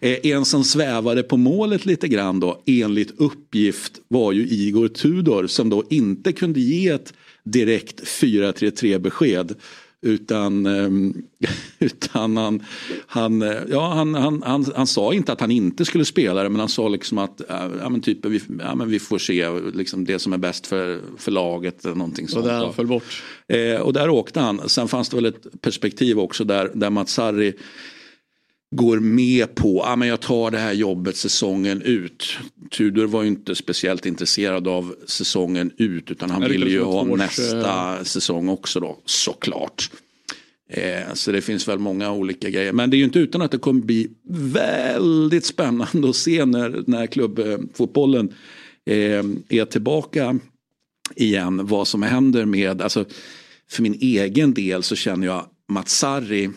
Eh, en som svävade på målet lite grann då enligt uppgift var ju Igor Tudor som då inte kunde ge ett direkt 4-3-3 besked. Utan, ehm, utan han, han, ja, han, han, han, han, sa inte att han inte skulle spela det men han sa liksom att ja, men typ, vi, ja, men vi får se liksom det som är bäst för, för laget. Någonting sånt. Och där han föll bort. Eh, och där åkte han. Sen fanns det väl ett perspektiv också där, där Sarri går med på att ah, jag tar det här jobbet säsongen ut. Tudor var ju inte speciellt intresserad av säsongen ut utan han ville ju ha nästa äh... säsong också då såklart. Eh, så det finns väl många olika grejer. Men det är ju inte utan att det kommer bli väldigt spännande att se när, när klubbfotbollen eh, är tillbaka igen. Vad som händer med, alltså för min egen del så känner jag Mats Sarri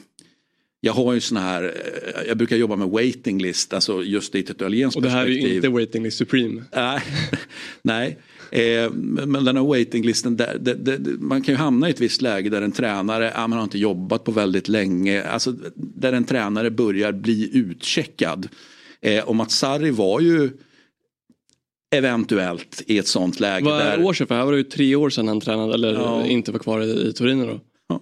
jag har ju sån här, eh, jag brukar jobba med waiting list, alltså just i ett italienskt perspektiv. Och det här är ju inte waiting list supreme. Nej, eh, men den här waitinglisten, där, där, där, man kan ju hamna i ett visst läge där en tränare, ja, man har inte jobbat på väldigt länge, alltså där en tränare börjar bli utcheckad. Eh, och Matsari var ju eventuellt i ett sånt läge. Vad är där... år sedan? För här var det ju tre år sedan han tränade eller ja. inte var kvar i, i Torino då. Ja.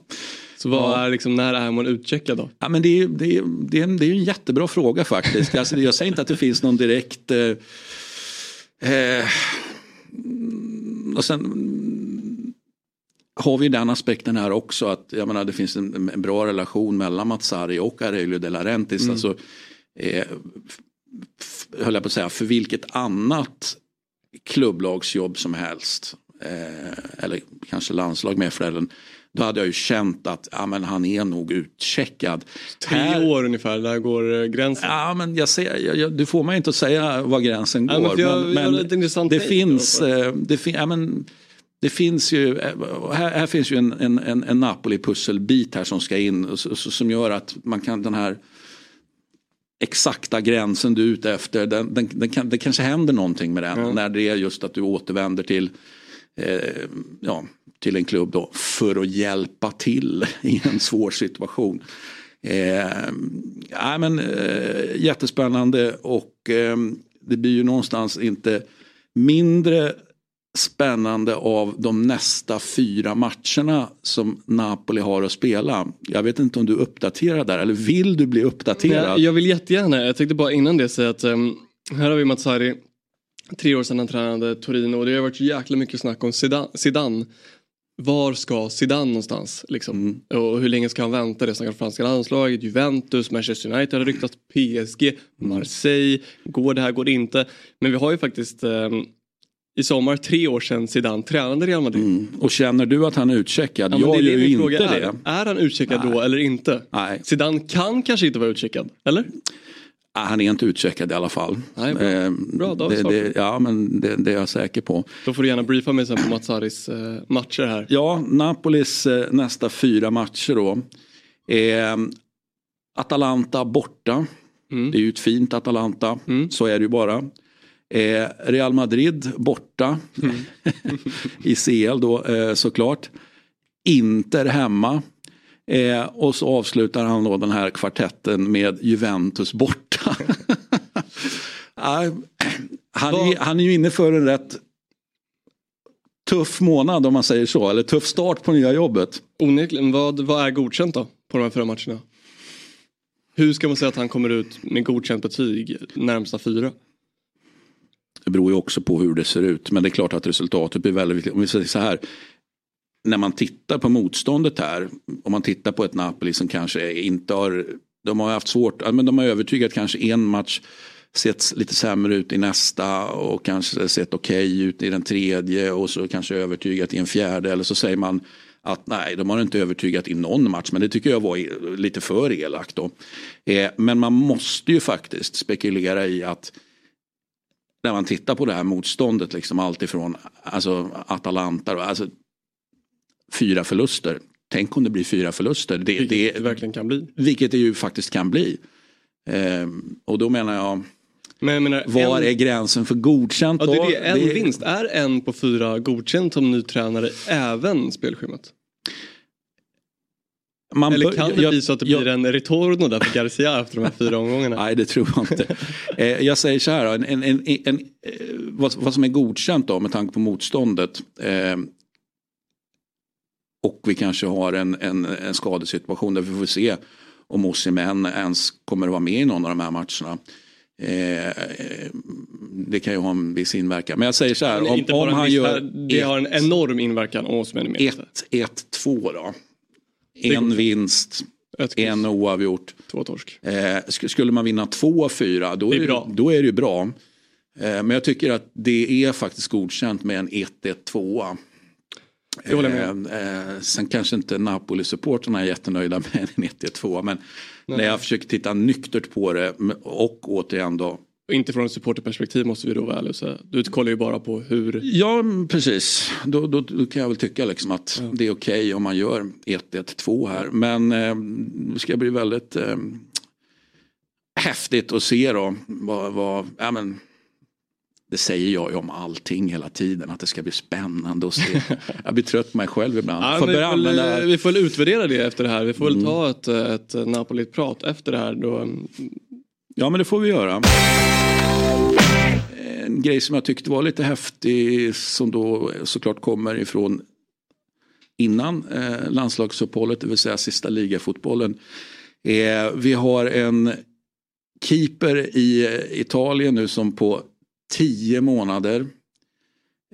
Så vad är liksom, när är man utcheckad då? Ja, men det, är, det, är, det, är en, det är en jättebra fråga faktiskt. alltså, jag säger inte att det finns någon direkt... Eh, eh, och sen har vi den aspekten här också att jag menar, det finns en, en bra relation mellan Matsari och Aurelio de la Rentis. Mm. Alltså, eh, höll jag på att säga, för vilket annat klubblagsjobb som helst. Eh, eller kanske landslag med föräldern. Då hade jag ju känt att ja, men han är nog utcheckad. Tre här, år ungefär, där går eh, gränsen. Ja men jag ser, jag, jag, du får mig inte att säga var gränsen går. Ja, men, jag, men, men det finns, eh, det, fin, ja, men, det finns ju, här, här finns ju en, en, en Napoli-pusselbit här som ska in som gör att man kan den här exakta gränsen du är ute efter, den, den, den kan, det kanske händer någonting med den. Mm. När det är just att du återvänder till, eh, ja, till en klubb då för att hjälpa till i en svår situation. Eh, ja, men, eh, jättespännande och eh, det blir ju någonstans inte mindre spännande av de nästa fyra matcherna som Napoli har att spela. Jag vet inte om du uppdaterar där eller vill du bli uppdaterad? Jag vill jättegärna, jag tänkte bara innan det säga att um, här har vi Matsari tre år sedan han tränade Torino och det har varit jäkla mycket snack om Zidane. Var ska Zidane någonstans? Liksom? Mm. Och hur länge ska han vänta? Det snackar franska landslaget, Juventus, Manchester United har ryktats, PSG, Marseille. Går det här, går det inte? Men vi har ju faktiskt um, i sommar, tre år sedan Zidane tränade Real Madrid. Mm. Och känner du att han är utcheckad? Ja, jag gör ju inte är. det. Är han utcheckad Nej. då eller inte? Nej. Zidane kan kanske inte vara utcheckad, eller? Han är inte utcheckad i alla fall. Nej, bra. Eh, bra då, det, det, ja, men det, det, är jag säker på. Då får du gärna briefa mig sen på Mazzaris eh, matcher här. Ja, Napolis eh, nästa fyra matcher då. Eh, Atalanta borta. Mm. Det är ju ett fint Atalanta, mm. så är det ju bara. Eh, Real Madrid borta mm. i CL då eh, såklart. Inter hemma. Eh, och så avslutar han då den här kvartetten med Juventus borta. han, är, han är ju inne för en rätt tuff månad om man säger så. Eller tuff start på nya jobbet. Onekligen, vad, vad är godkänt då på de här fyra matcherna? Hur ska man säga att han kommer ut med godkänt betyg närmsta fyra? Det beror ju också på hur det ser ut. Men det är klart att resultatet blir väldigt viktigt. Om vi säger så här. När man tittar på motståndet här. Om man tittar på ett Napoli som kanske inte har. De har haft svårt. Men de har övertygat kanske en match. Sett lite sämre ut i nästa och kanske sett okej okay ut i den tredje och så kanske övertygat i en fjärde. Eller så säger man att nej, de har inte övertygat i någon match. Men det tycker jag var lite för elakt då. Eh, men man måste ju faktiskt spekulera i att när man tittar på det här motståndet, liksom alltifrån alltså Atalanta, alltså, fyra förluster. Tänk om det blir fyra förluster. Det, vilket det, det verkligen kan bli. Vilket det ju faktiskt kan bli. Ehm, och då menar jag, men jag menar, var en... är gränsen för godkänt? Ja, det är det. En det... vinst, är en på fyra godkänt som ny tränare även spelschemat? Man Eller kan det jag, bli så att det jag, blir en retorno där för Garcia efter de här fyra omgångarna? Nej det tror jag inte. eh, jag säger så här, en, en, en, en eh, vad, vad, som är godkänt då med tanke på motståndet. Eh, och vi kanske har en, en, en skadesituation där vi får se om Osimhen ens kommer att vara med i någon av de här matcherna. Eh, det kan ju ha en viss inverkan. Men jag säger så här. Om, om han gör... Det ett, har en enorm inverkan om Osimhen är med. 1-2 då. En vinst, en oavgjort. Två torsk. Eh, skulle man vinna två av fyra då är det, är då är det ju bra. Eh, men jag tycker att det är faktiskt godkänt med en 1-1-2. Eh, sen kanske inte Napoli-supporterna är jättenöjda med en 1-1-2 men Nej. när jag försöker titta nyktert på det och återigen då inte från ett supporterperspektiv måste vi då väl och säga. Du kollar ju bara på hur... Ja precis. Då, då, då kan jag väl tycka liksom att ja. det är okej okay om man gör 1-1-2 här. Men eh, det ska bli väldigt eh, häftigt att se då. Vad, vad, ja, men, det säger jag ju om allting hela tiden. Att det ska bli spännande att se. Jag blir trött på mig själv ibland. Ja, vi, får, använda... vi får väl utvärdera det efter det här. Vi får väl mm. ta ett, ett Napoli-prat efter det här. Då Ja men det får vi göra. En grej som jag tyckte var lite häftig som då såklart kommer ifrån innan eh, landslagsuppehållet, det vill säga sista ligafotbollen. Eh, vi har en keeper i Italien nu som på tio månader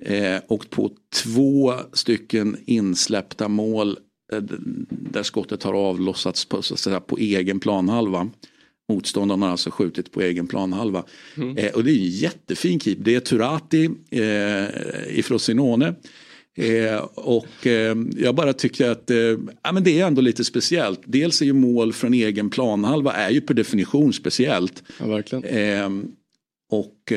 eh, och på två stycken insläppta mål eh, där skottet har avlossats på, så säga, på egen planhalva Motståndaren har alltså skjutit på egen planhalva. Mm. Eh, och det är en jättefin keep. Det är Turati eh, ifrån Sinone. Eh, och eh, jag bara tycker att eh, ja, men det är ändå lite speciellt. Dels är ju mål från egen planhalva är ju per definition speciellt. Ja, verkligen. Eh, och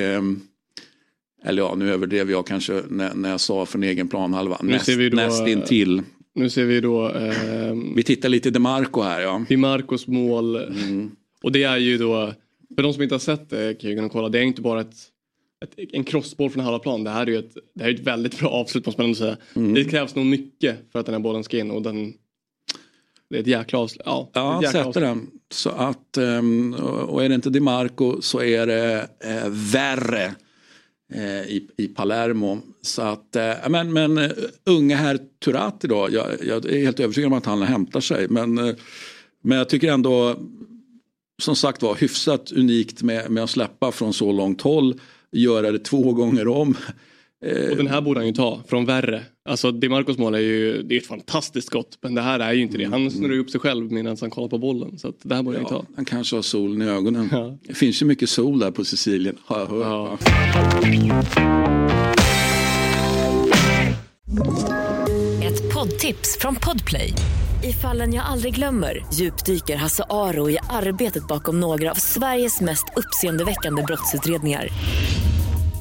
eller ja, nu överdrev jag kanske när, när jag sa från egen planhalva. Näst, nästintill. Nu ser vi då... Eh, vi tittar lite DeMarco här ja. DeMarcos mål. Mm. Och det är ju då, för de som inte har sett det kan ju kolla, det är inte bara ett, ett, en crossboll från halva plan. Det här är ju ett, det här är ett väldigt bra avslut måste man ändå säga. Mm. Det krävs nog mycket för att den här bollen ska in och den det är ett jäkla avslut. Ja, ja sätter den. Så att, ehm, och är det inte DeMarco så är det eh, värre. Eh, I, i Palermo. Så att, eh, men, men uh, unge herr Turati då, jag, jag, är helt övertygad om att han hämtar sig. Men, uh, men jag tycker ändå, som sagt var, hyfsat unikt med, med att släppa från så långt håll. Göra det två gånger om. Och den här borde han ju ta från värre. Alltså DeMarcos mål är ju det är ett fantastiskt skott men det här är ju inte det. Han snurrar ju upp sig själv medan han kollar på bollen. Så det här borde ja, han ju ta. Han kanske har solen i ögonen. Ja. Det finns ju mycket sol där på Sicilien. Har jag hört. Ja. Ett poddtips från Podplay. I fallen jag aldrig glömmer djupdyker Hasse Aro i arbetet bakom några av Sveriges mest uppseendeväckande brottsutredningar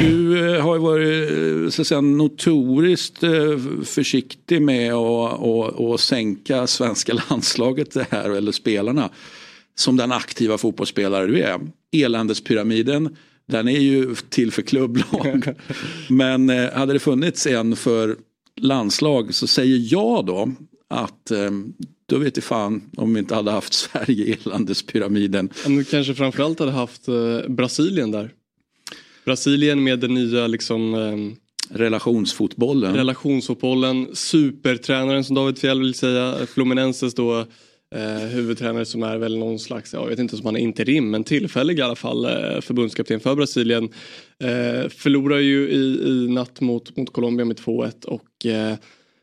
Du eh, har ju varit eh, så att säga, notoriskt eh, försiktig med att, att, att sänka svenska landslaget det här, eller spelarna. Som den aktiva fotbollsspelare du är. Eländespyramiden, den är ju till för klubblag. Men hade det funnits en för landslag så säger jag då att då vet jag fan om vi inte hade haft Sverige eländespyramiden. Men kanske framförallt hade haft Brasilien där. Brasilien med den nya liksom eh, Relationsfotbollen. Relationsfotbollen. Supertränaren som David Fjell vill säga. Fluminenses då eh, huvudtränare som är väl någon slags, jag vet inte om han är interim men tillfällig i alla fall eh, förbundskapten för Brasilien. Eh, förlorar ju i, i natt mot, mot Colombia med 2-1 och eh,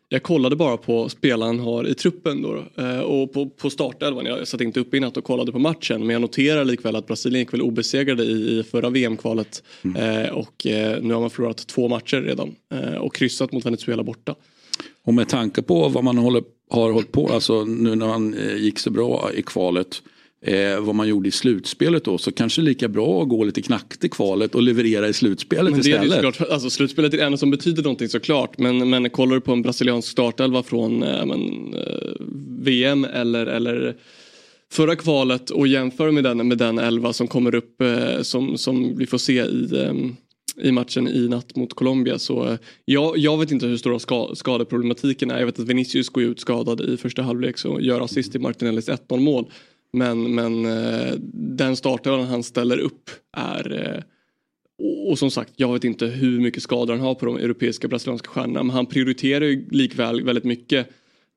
jag kollade bara på spelaren har i truppen då, eh, och på, på startelvan. Jag satt inte uppe i natt och kollade på matchen men jag noterar likväl att Brasilien gick väl obesegrade i, i förra VM-kvalet mm. eh, och eh, nu har man förlorat två matcher redan eh, och kryssat mot Venezuela borta. Och med tanke på vad man håller, har hållit på, alltså nu när man gick så bra i kvalet eh, vad man gjorde i slutspelet då så kanske lika bra att gå lite knackigt i kvalet och leverera i slutspelet men det istället. Är såklart, alltså, slutspelet är det enda som betyder någonting såklart men, men kollar du på en brasiliansk startelva från eh, men, eh, VM eller, eller förra kvalet och jämför med den, med den elva som kommer upp eh, som, som vi får se i ehm, i matchen i natt mot Colombia. Så eh, jag, jag vet inte hur stora ska, skadeproblematiken är. Jag vet att Vinicius går ut skadad i första halvlek och gör assist i Martinellis 1-0 mål. Men, men eh, den startelvan han ställer upp är eh, och som sagt, jag vet inte hur mycket skador han har på de europeiska brasilianska stjärnorna men han prioriterar ju likväl väldigt mycket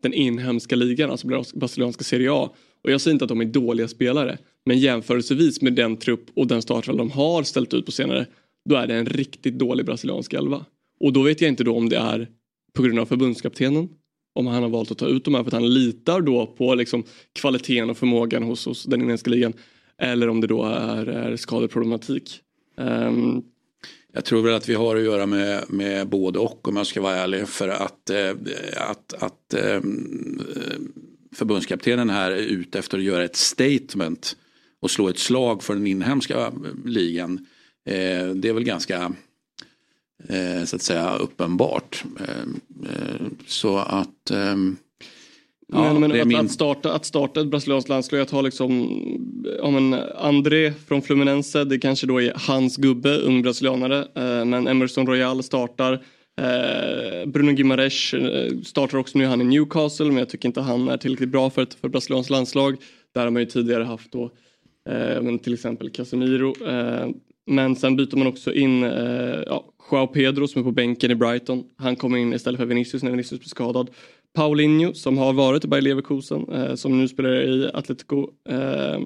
den inhemska ligan, alltså brasilianska Serie A. Och jag säger inte att de är dåliga spelare men jämförelsevis med den trupp och den startelva de har ställt ut på senare då är det en riktigt dålig brasiliansk elva. Och då vet jag inte då om det är på grund av förbundskaptenen om han har valt att ta ut de här för att han litar då på liksom kvaliteten och förmågan hos, hos den inhemska ligan. Eller om det då är, är skadeproblematik. Um, jag tror väl att vi har att göra med, med både och om jag ska vara ärlig. För att, eh, att, att ehm, eh, förbundskaptenen här är ute efter att göra ett statement och slå ett slag för den inhemska ligan. Eh, det är väl ganska eh, så att säga uppenbart. Eh, eh så att ehm, Ja, men, men att, min... att, starta, att starta ett brasilianskt landslag, att ha liksom ja, men André från Fluminense, det kanske då är hans gubbe, ung brasilianare. Eh, men Emerson Royal startar. Eh, Bruno Gimares eh, startar också nu, han i Newcastle, men jag tycker inte han är tillräckligt bra för ett för brasilianskt landslag. Där har man ju tidigare haft då, eh, men till exempel Casemiro. Men sen byter man också in ja, Joao Pedro som är på bänken i Brighton. Han kommer in istället för Vinicius när Vinicius blir skadad. Paulinho som har varit i Bayer Leverkusen eh, som nu spelar i Atletico eh,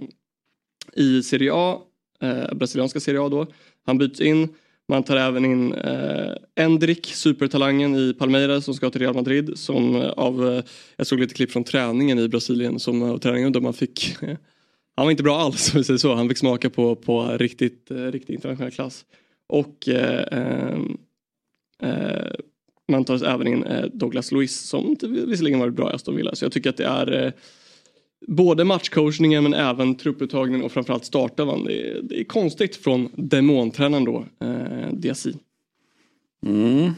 i Serie A, eh, brasilianska Serie A då. Han byts in. Man tar även in eh, Endrik, supertalangen i Palmeiras som ska till Real Madrid. Som eh, av, eh, jag såg lite klipp från träningen i Brasilien som av träningen då man fick Han var inte bra alls om vi säger så. Han fick smaka på, på riktigt, eh, riktigt internationell klass. Och eh, eh, man tar även in eh, Douglas Luiz som visserligen varit bra i Aston Villa. Så jag tycker att det är eh, både matchcoachningen men även trupputtagningen och framförallt startelvan. Det, är, det är konstigt från demontränaren då, eh, Diasi. Mm.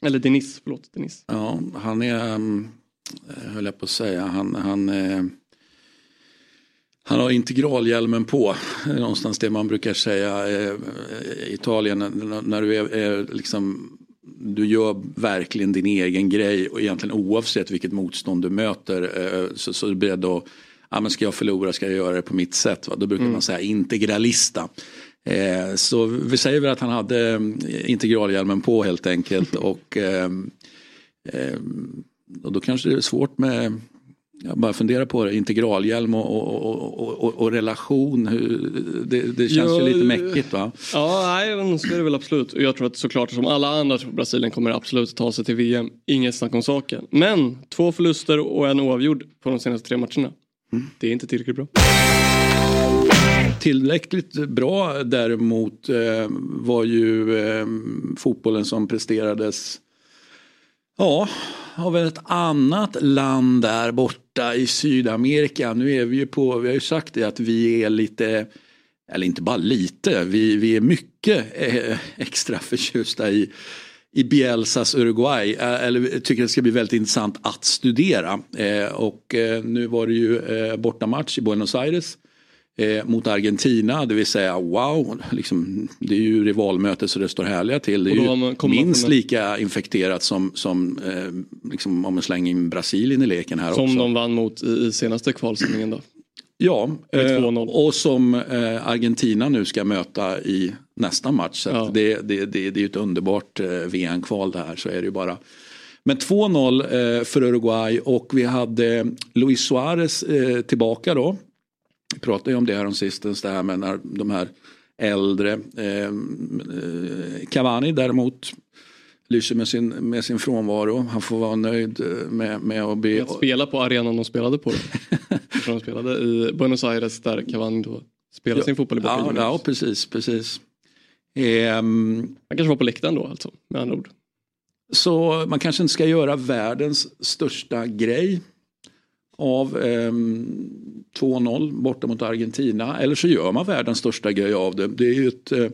Eller Denis, förlåt. Denis. Ja, han är, um, höll jag på att säga, han, han eh, han har integralhjälmen på, någonstans det man brukar säga i Italien när du är, är liksom du gör verkligen din egen grej och egentligen oavsett vilket motstånd du möter eh, så, så är du beredd att, ja men ska jag förlora ska jag göra det på mitt sätt. Va? Då brukar mm. man säga integralista. Eh, så vi säger väl att han hade eh, integralhjälmen på helt enkelt och, eh, eh, och då kanske det är svårt med jag bara funderar på det, integralhjälm och, och, och, och relation. Det, det känns ja, ju lite mäckigt va? Ja, nej, så är det väl absolut. Jag tror att såklart som alla andra tror Brasilien kommer absolut ta sig till VM. Inget snack om saken. Men två förluster och en oavgjord på de senaste tre matcherna. Mm. Det är inte tillräckligt bra. Tillräckligt bra däremot eh, var ju eh, fotbollen som presterades Ja, har väl ett annat land där borta i Sydamerika. Nu är vi ju på, vi har ju sagt det att vi är lite, eller inte bara lite, vi, vi är mycket eh, extra förtjusta i, i Bielsas Uruguay. Eh, eller tycker det ska bli väldigt intressant att studera. Eh, och eh, nu var det ju eh, bortamatch i Buenos Aires eh, mot Argentina. Det vill säga wow, liksom, det är ju rivalmöte så det står härliga till. Det är ju minst lika infekterat som, som eh, liksom, om man slänger in Brasilien i leken här som också. Som de vann mot i, senaste kvalsändningen då. Ja, eh, och som eh, Argentina nu ska möta i nästa match. Så ja. det, det, det, det är ett underbart eh, VM-kval det här, så är det ju bara. Men 2-0 eh, för Uruguay och vi hade Luis Suarez tillbaka då vi pratade ju om det här om sistens, det här med när de här äldre. Eh, Cavani däremot lyser med sin, med sin frånvaro. Han får vara nöjd eh, med, med att be... Att spela på arenan de spelade på. de spelade i Buenos Aires där Cavani då spelade ja, sin fotboll i ja, ja, precis, precis. Ehm, Han kanske var på läktaren då alltså, med andra ord. Så man kanske inte ska göra världens största grej av eh, 2-0 borta mot Argentina. Eller så gör man världens största grej av det. Det är ju ett eh,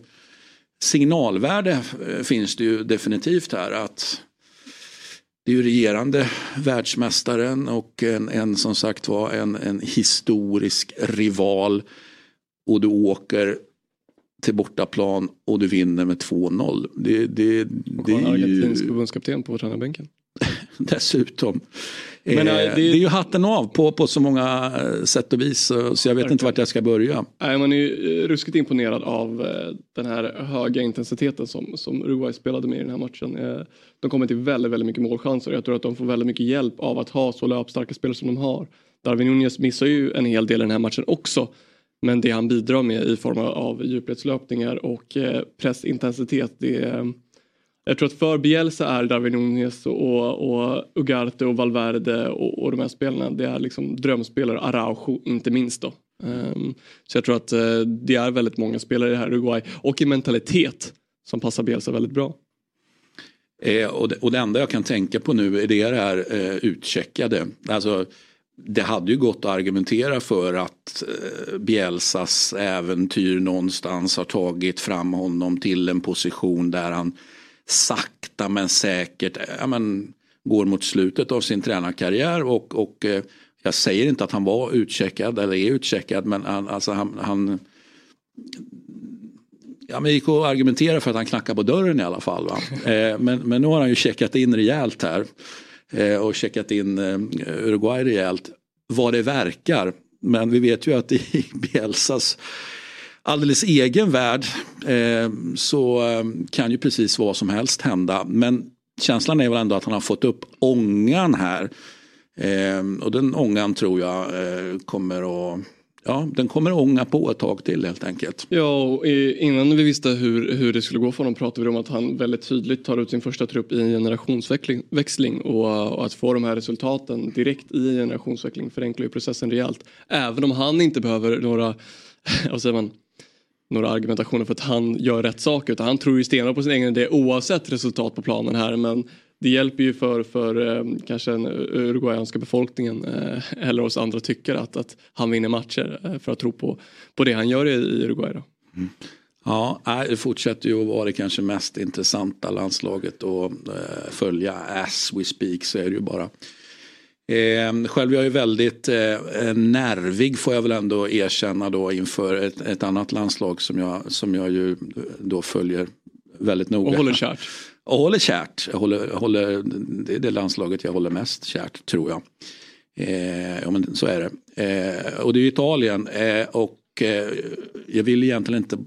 signalvärde eh, finns det ju definitivt här. att det är ju regerande världsmästaren och en, en som sagt var en, en historisk rival. Och du åker till bortaplan och du vinner med 2-0. Det, det, det är ju... argentinsk förbundskapten på tränarbänken. Dessutom. Men, eh, det, det, är ju hatten av på, på så många eh, sätt och vis så jag vet inte vart jag ska börja. Nej, man är ju eh, ruskigt imponerad av den här höga intensiteten som, som Uruguay spelade med i den här matchen. De kommer till väldigt, väldigt mycket målchanser. Jag tror att de får väldigt mycket hjälp av att ha så löpstarka spelare som de har. Darwin Nunez missar ju en hel del i den här matchen också. Men det han bidrar med i form av djupledslöpningar och pressintensitet det jag tror att för Bielsa är Darwin Nunez och, och Ugarte och Valverde och, och de här spelarna det är liksom drömspelare, Araujo inte minst då. Um, så jag tror att uh, det är väldigt många spelare i det här Uruguay och i mentalitet som passar Bielsa väldigt bra. Eh, och, det, och det enda jag kan tänka på nu är det här eh, utcheckade. Alltså, det hade ju gått att argumentera för att eh, Bielsas äventyr någonstans har tagit fram honom till en position där han sakta men säkert ja, men, går mot slutet av sin tränarkarriär och, och eh, jag säger inte att han var utcheckad eller är utcheckad men han, alltså han, han Ja, men gick att argumentera för att han knackade på dörren i alla fall. Va? Eh, men, men nu har han ju checkat in rejält här. Eh, och checkat in Uruguay rejält. Vad det verkar. Men vi vet ju att i Bielsas alldeles egen värld eh, så eh, kan ju precis vad som helst hända. Men känslan är väl ändå att han har fått upp ångan här. Eh, och den ångan tror jag eh, kommer att ja, den kommer ånga på ett tag till helt enkelt. Ja, och innan vi visste hur, hur det skulle gå för honom pratade vi om att han väldigt tydligt tar ut sin första trupp i en generationsväxling och, och att få de här resultaten direkt i en generationsväxling förenklar ju processen rejält. Även om han inte behöver några, vad säger man, några argumentationer för att han gör rätt saker utan han tror ju stenhårt på sin egen idé oavsett resultat på planen här men det hjälper ju för, för eh, kanske den uruguayanska befolkningen eh, eller oss andra tyckare att, att han vinner matcher eh, för att tro på, på det han gör i, i Uruguay. Då. Mm. Ja, det fortsätter ju att vara det kanske mest intressanta landslaget att följa as we speak så är det ju bara själv är jag ju väldigt nervig får jag väl ändå erkänna då inför ett, ett annat landslag som jag, som jag ju då följer väldigt noga. Och håller kärt. Och håller kärt. Jag håller, håller, det är det landslaget jag håller mest kärt tror jag. Eh, ja men så är det. Eh, och det är Italien eh, och eh, jag vill egentligen inte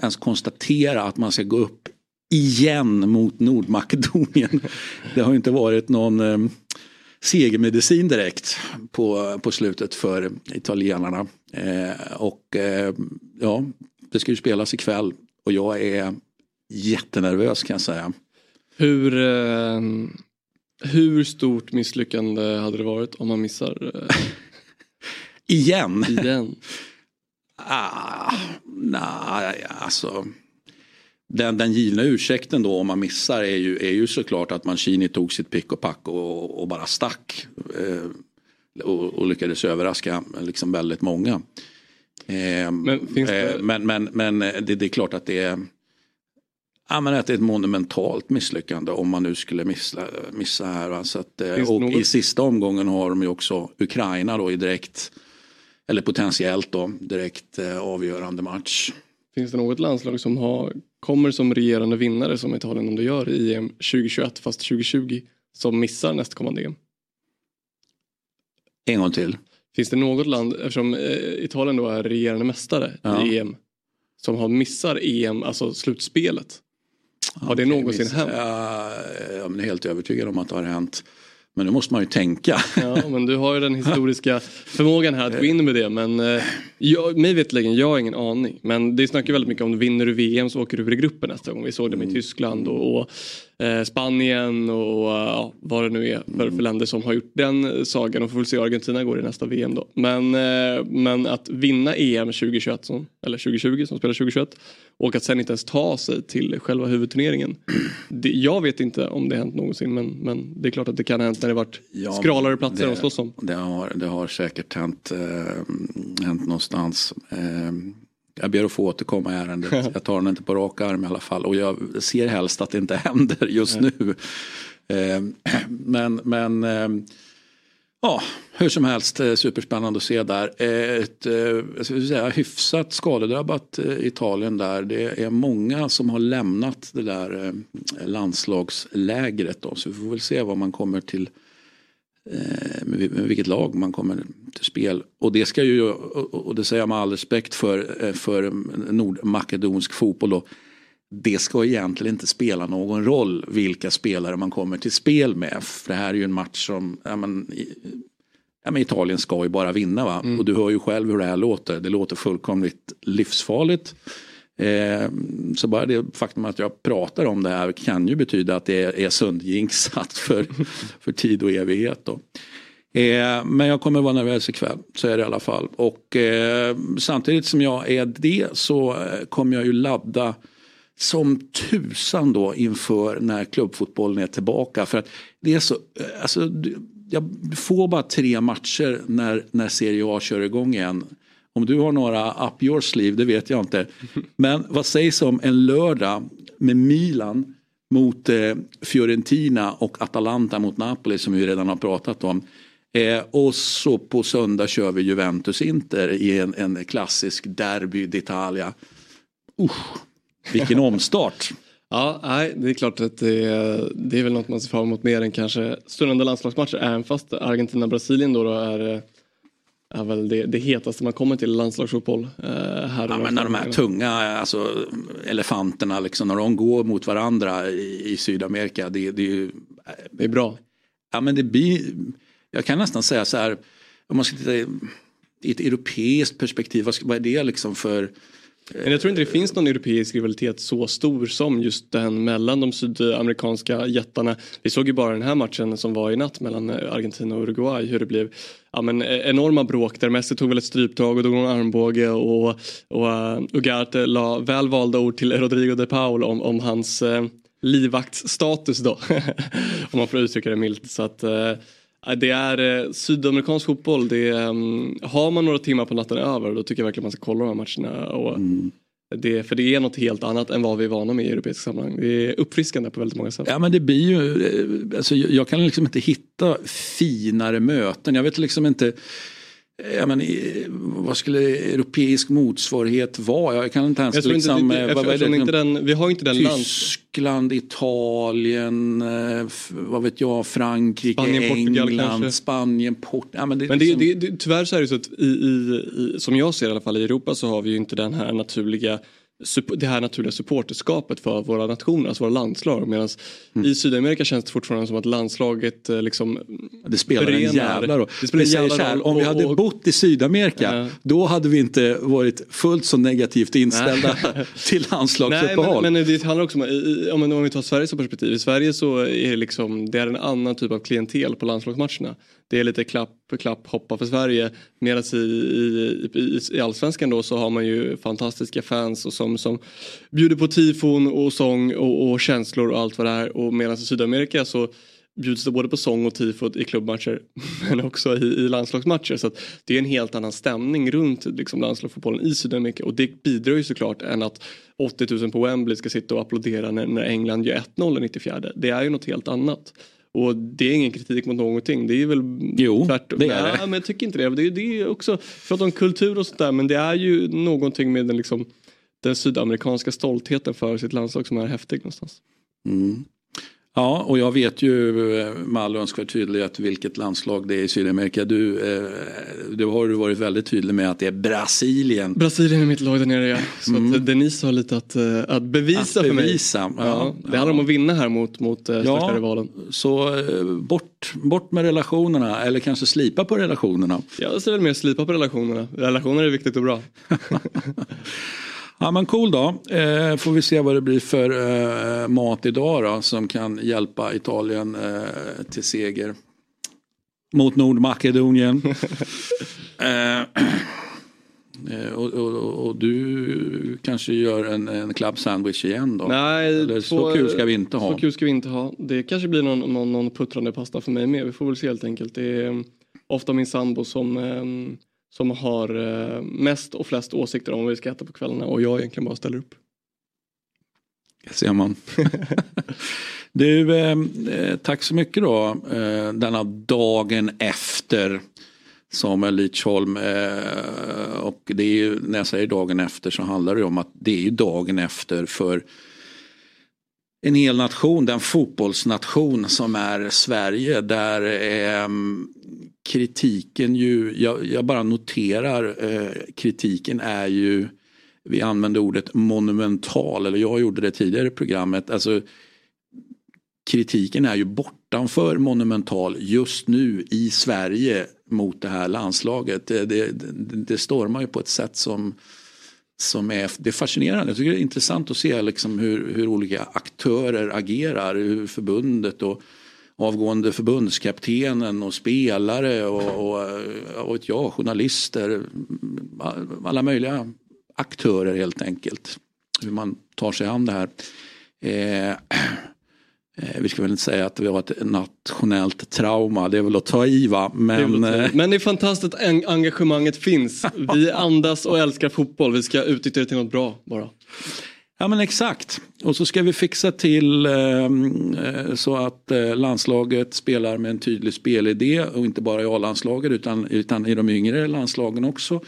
ens konstatera att man ska gå upp igen mot Nordmakedonien. Det har inte varit någon eh, segermedicin direkt på, på slutet för italienarna. Eh, och eh, ja, det ska ju spelas ikväll och jag är jättenervös kan jag säga. Hur, eh, hur stort misslyckande hade det varit om man missar? Eh... Igen? Igen. ah, nej, alltså. Den, den givna ursäkten då om man missar är ju, är ju såklart att Mancini tog sitt pick och pack och, och bara stack. Eh, och, och, lyckades överraska liksom väldigt många. Eh, men, det... eh, men, men, men det, det, är klart att det är Ja, men att det är ett monumentalt misslyckande om man nu skulle missa, missa här. Så att, eh, och något? i sista omgången har de ju också Ukraina då i direkt, eller potentiellt då, direkt eh, avgörande match. Finns det något landslag som har, kommer som regerande vinnare som Italien om det gör i EM 2021 fast 2020 som missar nästkommande EM? En gång till. Finns det något land, eftersom eh, Italien då är regerande mästare ja. i EM, som har missar EM, alltså slutspelet? Har det någonsin hänt? Ja, jag är helt övertygad om att det har hänt. Men nu måste man ju tänka. Ja, men du har ju den historiska förmågan här att gå in med det. Men eh, jag, mig veterligen, jag har ingen aning. Men det snackar väldigt mycket om, vinner du VM så åker du ur i gruppen nästa gång. Vi såg det med mm. Tyskland och, och eh, Spanien och ja, vad det nu är för, för länder som har gjort den sagan. Och får väl se hur Argentina går i nästa VM då. Men, eh, men att vinna EM 2021, som, eller 2020 som spelar 2021 och att sen inte ens ta sig till själva huvudturneringen. Det, jag vet inte om det hänt någonsin men, men det är klart att det kan ha hänt när det varit ja, skralare platser det, att slåss om. Det har, det har säkert hänt, äh, hänt någonstans. Äh, jag ber att få återkomma i ärendet. Jag tar den inte på rak arm i alla fall. Och jag ser helst att det inte händer just nu. Eh, men men eh, ja, hur som helst eh, superspännande att se där. Eh, ett eh, jag ska säga, hyfsat skadedrabbat Italien där. Det är många som har lämnat det där landslagslägret. Då. Så vi får väl se vad man kommer till med vilket lag man kommer till spel. Och det ska ju, och det säger jag med all respekt för, för nordmakedonsk fotboll då. Det ska egentligen inte spela någon roll vilka spelare man kommer till spel med. För det här är ju en match som, ja men, ja men Italien ska ju bara vinna va. Mm. Och du hör ju själv hur det här låter. Det låter fullkomligt livsfarligt. Eh, så bara det faktum att jag pratar om det här kan ju betyda att det är, är sundjinxat för, för tid och evighet. Då. Eh, men jag kommer vara nervös ikväll, så är det i alla fall. Och eh, samtidigt som jag är det så eh, kommer jag ju ladda som tusan då inför när klubbfotbollen är tillbaka. För att det är så, alltså, jag får bara tre matcher när, när Serie A kör igång igen. Om du har några up your sleeve, det vet jag inte. Men vad sägs om en lördag med Milan mot eh, Fiorentina och Atalanta mot Napoli som vi redan har pratat om. Eh, och så på söndag kör vi Juventus-Inter i en, en klassisk derby d'Italia. Usch, vilken omstart. Ja, nej, det är klart att det är, det är väl något man ser fram emot mer än kanske stundande landslagsmatcher. Även fast Argentina-Brasilien då, då är eh, är väl det, det hetaste man kommer till landslagsfotboll. Eh, här ja, men när de här tunga alltså, elefanterna, liksom, när de går mot varandra i, i Sydamerika, det, det, är ju, det är bra. Ja, men det blir, jag kan nästan säga så här, om man ska titta i ett europeiskt perspektiv, vad, är det liksom för men jag tror inte det finns någon europeisk rivalitet så stor som just den mellan de sydamerikanska jättarna. Vi såg ju bara den här matchen som var i natt mellan Argentina och Uruguay hur det blev ja, men eh, enorma bråk där Messi tog väl ett stryptag och drog en armbåge och, och uh, Ugarte la väl valda ord till Rodrigo de Paul om, om hans uh, livvaktsstatus då. om man får uttrycka det milt. Så att, uh, det är eh, sydamerikansk fotboll. Det är, um, har man några timmar på natten över då tycker jag verkligen man ska kolla de här matcherna. Och mm. det, för det är något helt annat än vad vi är vana med i europeiska sammanhang. Det är uppfriskande på väldigt många sätt. Ja men det blir ju, eh, alltså, jag kan liksom inte hitta finare möten. Jag vet liksom inte Ja, men, vad skulle europeisk motsvarighet vara? Jag kan inte ens jag liksom... Inte, det, vad, vad det, inte den, vi har inte den Tyskland, Italien, eh, vad vet jag, Frankrike, Spanien, England, Portugal, Spanien, Portugal. Ja, men det, men liksom... det, det, tyvärr så är det så att i, i, i, som jag ser i alla fall i Europa så har vi ju inte den här naturliga det här naturliga supporterskapet för våra nationer, alltså våra landslag. Medan mm. i Sydamerika känns det fortfarande som att landslaget eh, liksom Det spelar berenar. en jävla roll. Det spelar en jävla roll. Om vi hade bott i Sydamerika ja. då hade vi inte varit fullt så negativt inställda till landslagsuppehåll. Men, men, det handlar också om, om, om vi tar Sverige som perspektiv. I Sverige så är det, liksom, det är en annan typ av klientel på landslagsmatcherna. Det är lite klapp, klapp, hoppa för Sverige. Medan i, i, i, i allsvenskan då så har man ju fantastiska fans och som, som bjuder på tifon och sång och, och känslor och allt vad det är. Och medan i Sydamerika så bjuds det både på sång och tifot i klubbmatcher men också i, i landslagsmatcher. Så det är en helt annan stämning runt liksom, landslagsfotbollen i Sydamerika och det bidrar ju såklart än att 80 000 på Wembley ska sitta och applådera när, när England gör 1-0 i 94. Det är ju något helt annat. Och det är ingen kritik mot någonting. Det är väl jo, tvärtom. det är det. men jag tycker inte det. Det, det är också, prata om kultur och sånt där men det är ju någonting med den, liksom, den sydamerikanska stoltheten för sitt landslag som är häftig någonstans. Mm. Ja, och jag vet ju eh, med all önskvärd tydlighet vilket landslag det är i Sydamerika. Du, eh, du har varit väldigt tydlig med att det är Brasilien. Brasilien är mitt lag där nere ja. Så mm. att Denise har lite att, eh, att bevisa att för bevisa, mig. Ja, det handlar om att vinna här mot, mot största ja, rivalen. Så bort, bort med relationerna eller kanske slipa på relationerna. Jag ser väl mer slipa på relationerna. Relationer är viktigt och bra. Ja men cool då. Eh, får vi se vad det blir för eh, mat idag då som kan hjälpa Italien eh, till seger. Mot Nordmakedonien. Eh, eh, och, och, och, du kanske gör en, en club sandwich igen då? Nej, Eller, så kul ska vi inte ha. Så kul ska vi inte ha. Det kanske blir någon, någon, någon puttrande pasta för mig med. Vi får väl se helt enkelt. Det är mm, ofta min sambo som som har eh, mest och flest åsikter om vad vi ska äta på kvällarna och jag egentligen bara ställer upp. Det ser man. du, eh, eh, tack så mycket då eh, denna dagen efter Samuel Lidsholm. Eh, och det är ju, när jag säger dagen efter så handlar det om att det är ju dagen efter för en hel nation, den fotbollsnation som är Sverige där eh, kritiken ju, jag, jag bara noterar eh, kritiken är ju, vi använde ordet monumental, eller jag gjorde det tidigare i programmet, alltså kritiken är ju bortanför monumental just nu i Sverige mot det här landslaget. Det, det, det stormar ju på ett sätt som som är, det är fascinerande. Jag tycker det är intressant att se liksom hur, hur olika aktörer agerar. Hur förbundet och avgående förbundskaptenen och spelare och, och, och vet jag, journalister. Alla möjliga aktörer helt enkelt. Hur man tar sig an det här. Eh, Eh, vi ska väl inte säga att vi har ett nationellt trauma, det är väl att ta i va. Men, det eh, men det är fantastiskt att engagemanget finns. Vi andas och älskar fotboll, vi ska utnyttja det till något bra bara. Ja men exakt. Och så ska vi fixa till ehm, eh, så att eh, landslaget spelar med en tydlig spelidé och inte bara i A-landslaget utan, utan i de yngre landslagen också.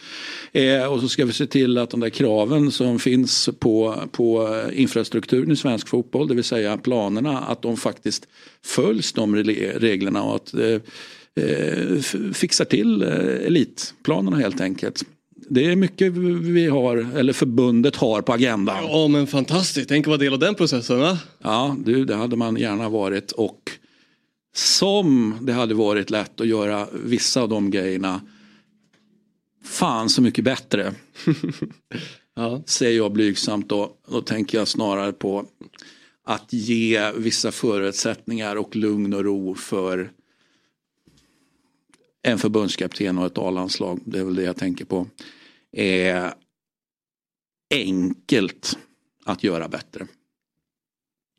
Eh, och så ska vi se till att de där kraven som finns på, på infrastrukturen i svensk fotboll, det vill säga planerna, att de faktiskt följs de reglerna och att eh, eh fixar till eh, elitplanerna helt enkelt. Det är mycket vi har, eller förbundet har på agendan. Ja men fantastiskt, tänk att vara del av den processen va? Ja, du, det hade man gärna varit och som det hade varit lätt att göra vissa av de grejerna fan så mycket bättre. ja. Säger jag blygsamt då. Då tänker jag snarare på att ge vissa förutsättningar och lugn och ro för en förbundskapten och ett A-landslag. Det är väl det jag tänker på. Är enkelt att göra bättre.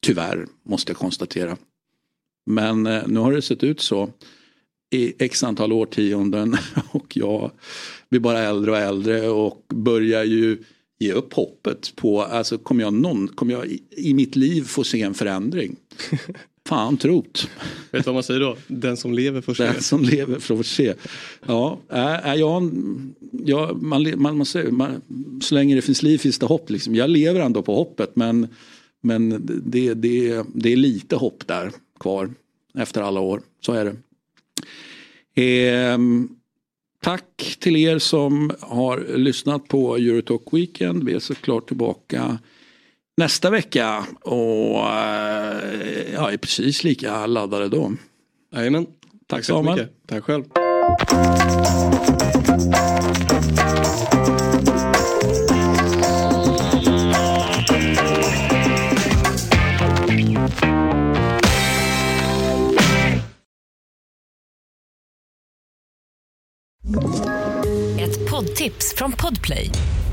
Tyvärr måste jag konstatera. Men eh, nu har det sett ut så i x antal årtionden och jag blir bara äldre och äldre och börjar ju ge upp hoppet på, alltså kommer jag, någon, kommer jag i, i mitt liv få se en förändring? Fan trot. Vet du vad man säger då? Den som lever får se. Den som lever får se. Ja, är jag, jag, man, man, man, man, så länge det finns liv finns det hopp. Liksom. Jag lever ändå på hoppet men, men det, det, det är lite hopp där kvar efter alla år. Så är det. Eh, tack till er som har lyssnat på Eurotalk Weekend. Vi är såklart tillbaka nästa vecka och eh, ja, är precis lika laddade då. Jajamän. Tack, tack så mycket. Tack själv. Ett poddtips från Podplay.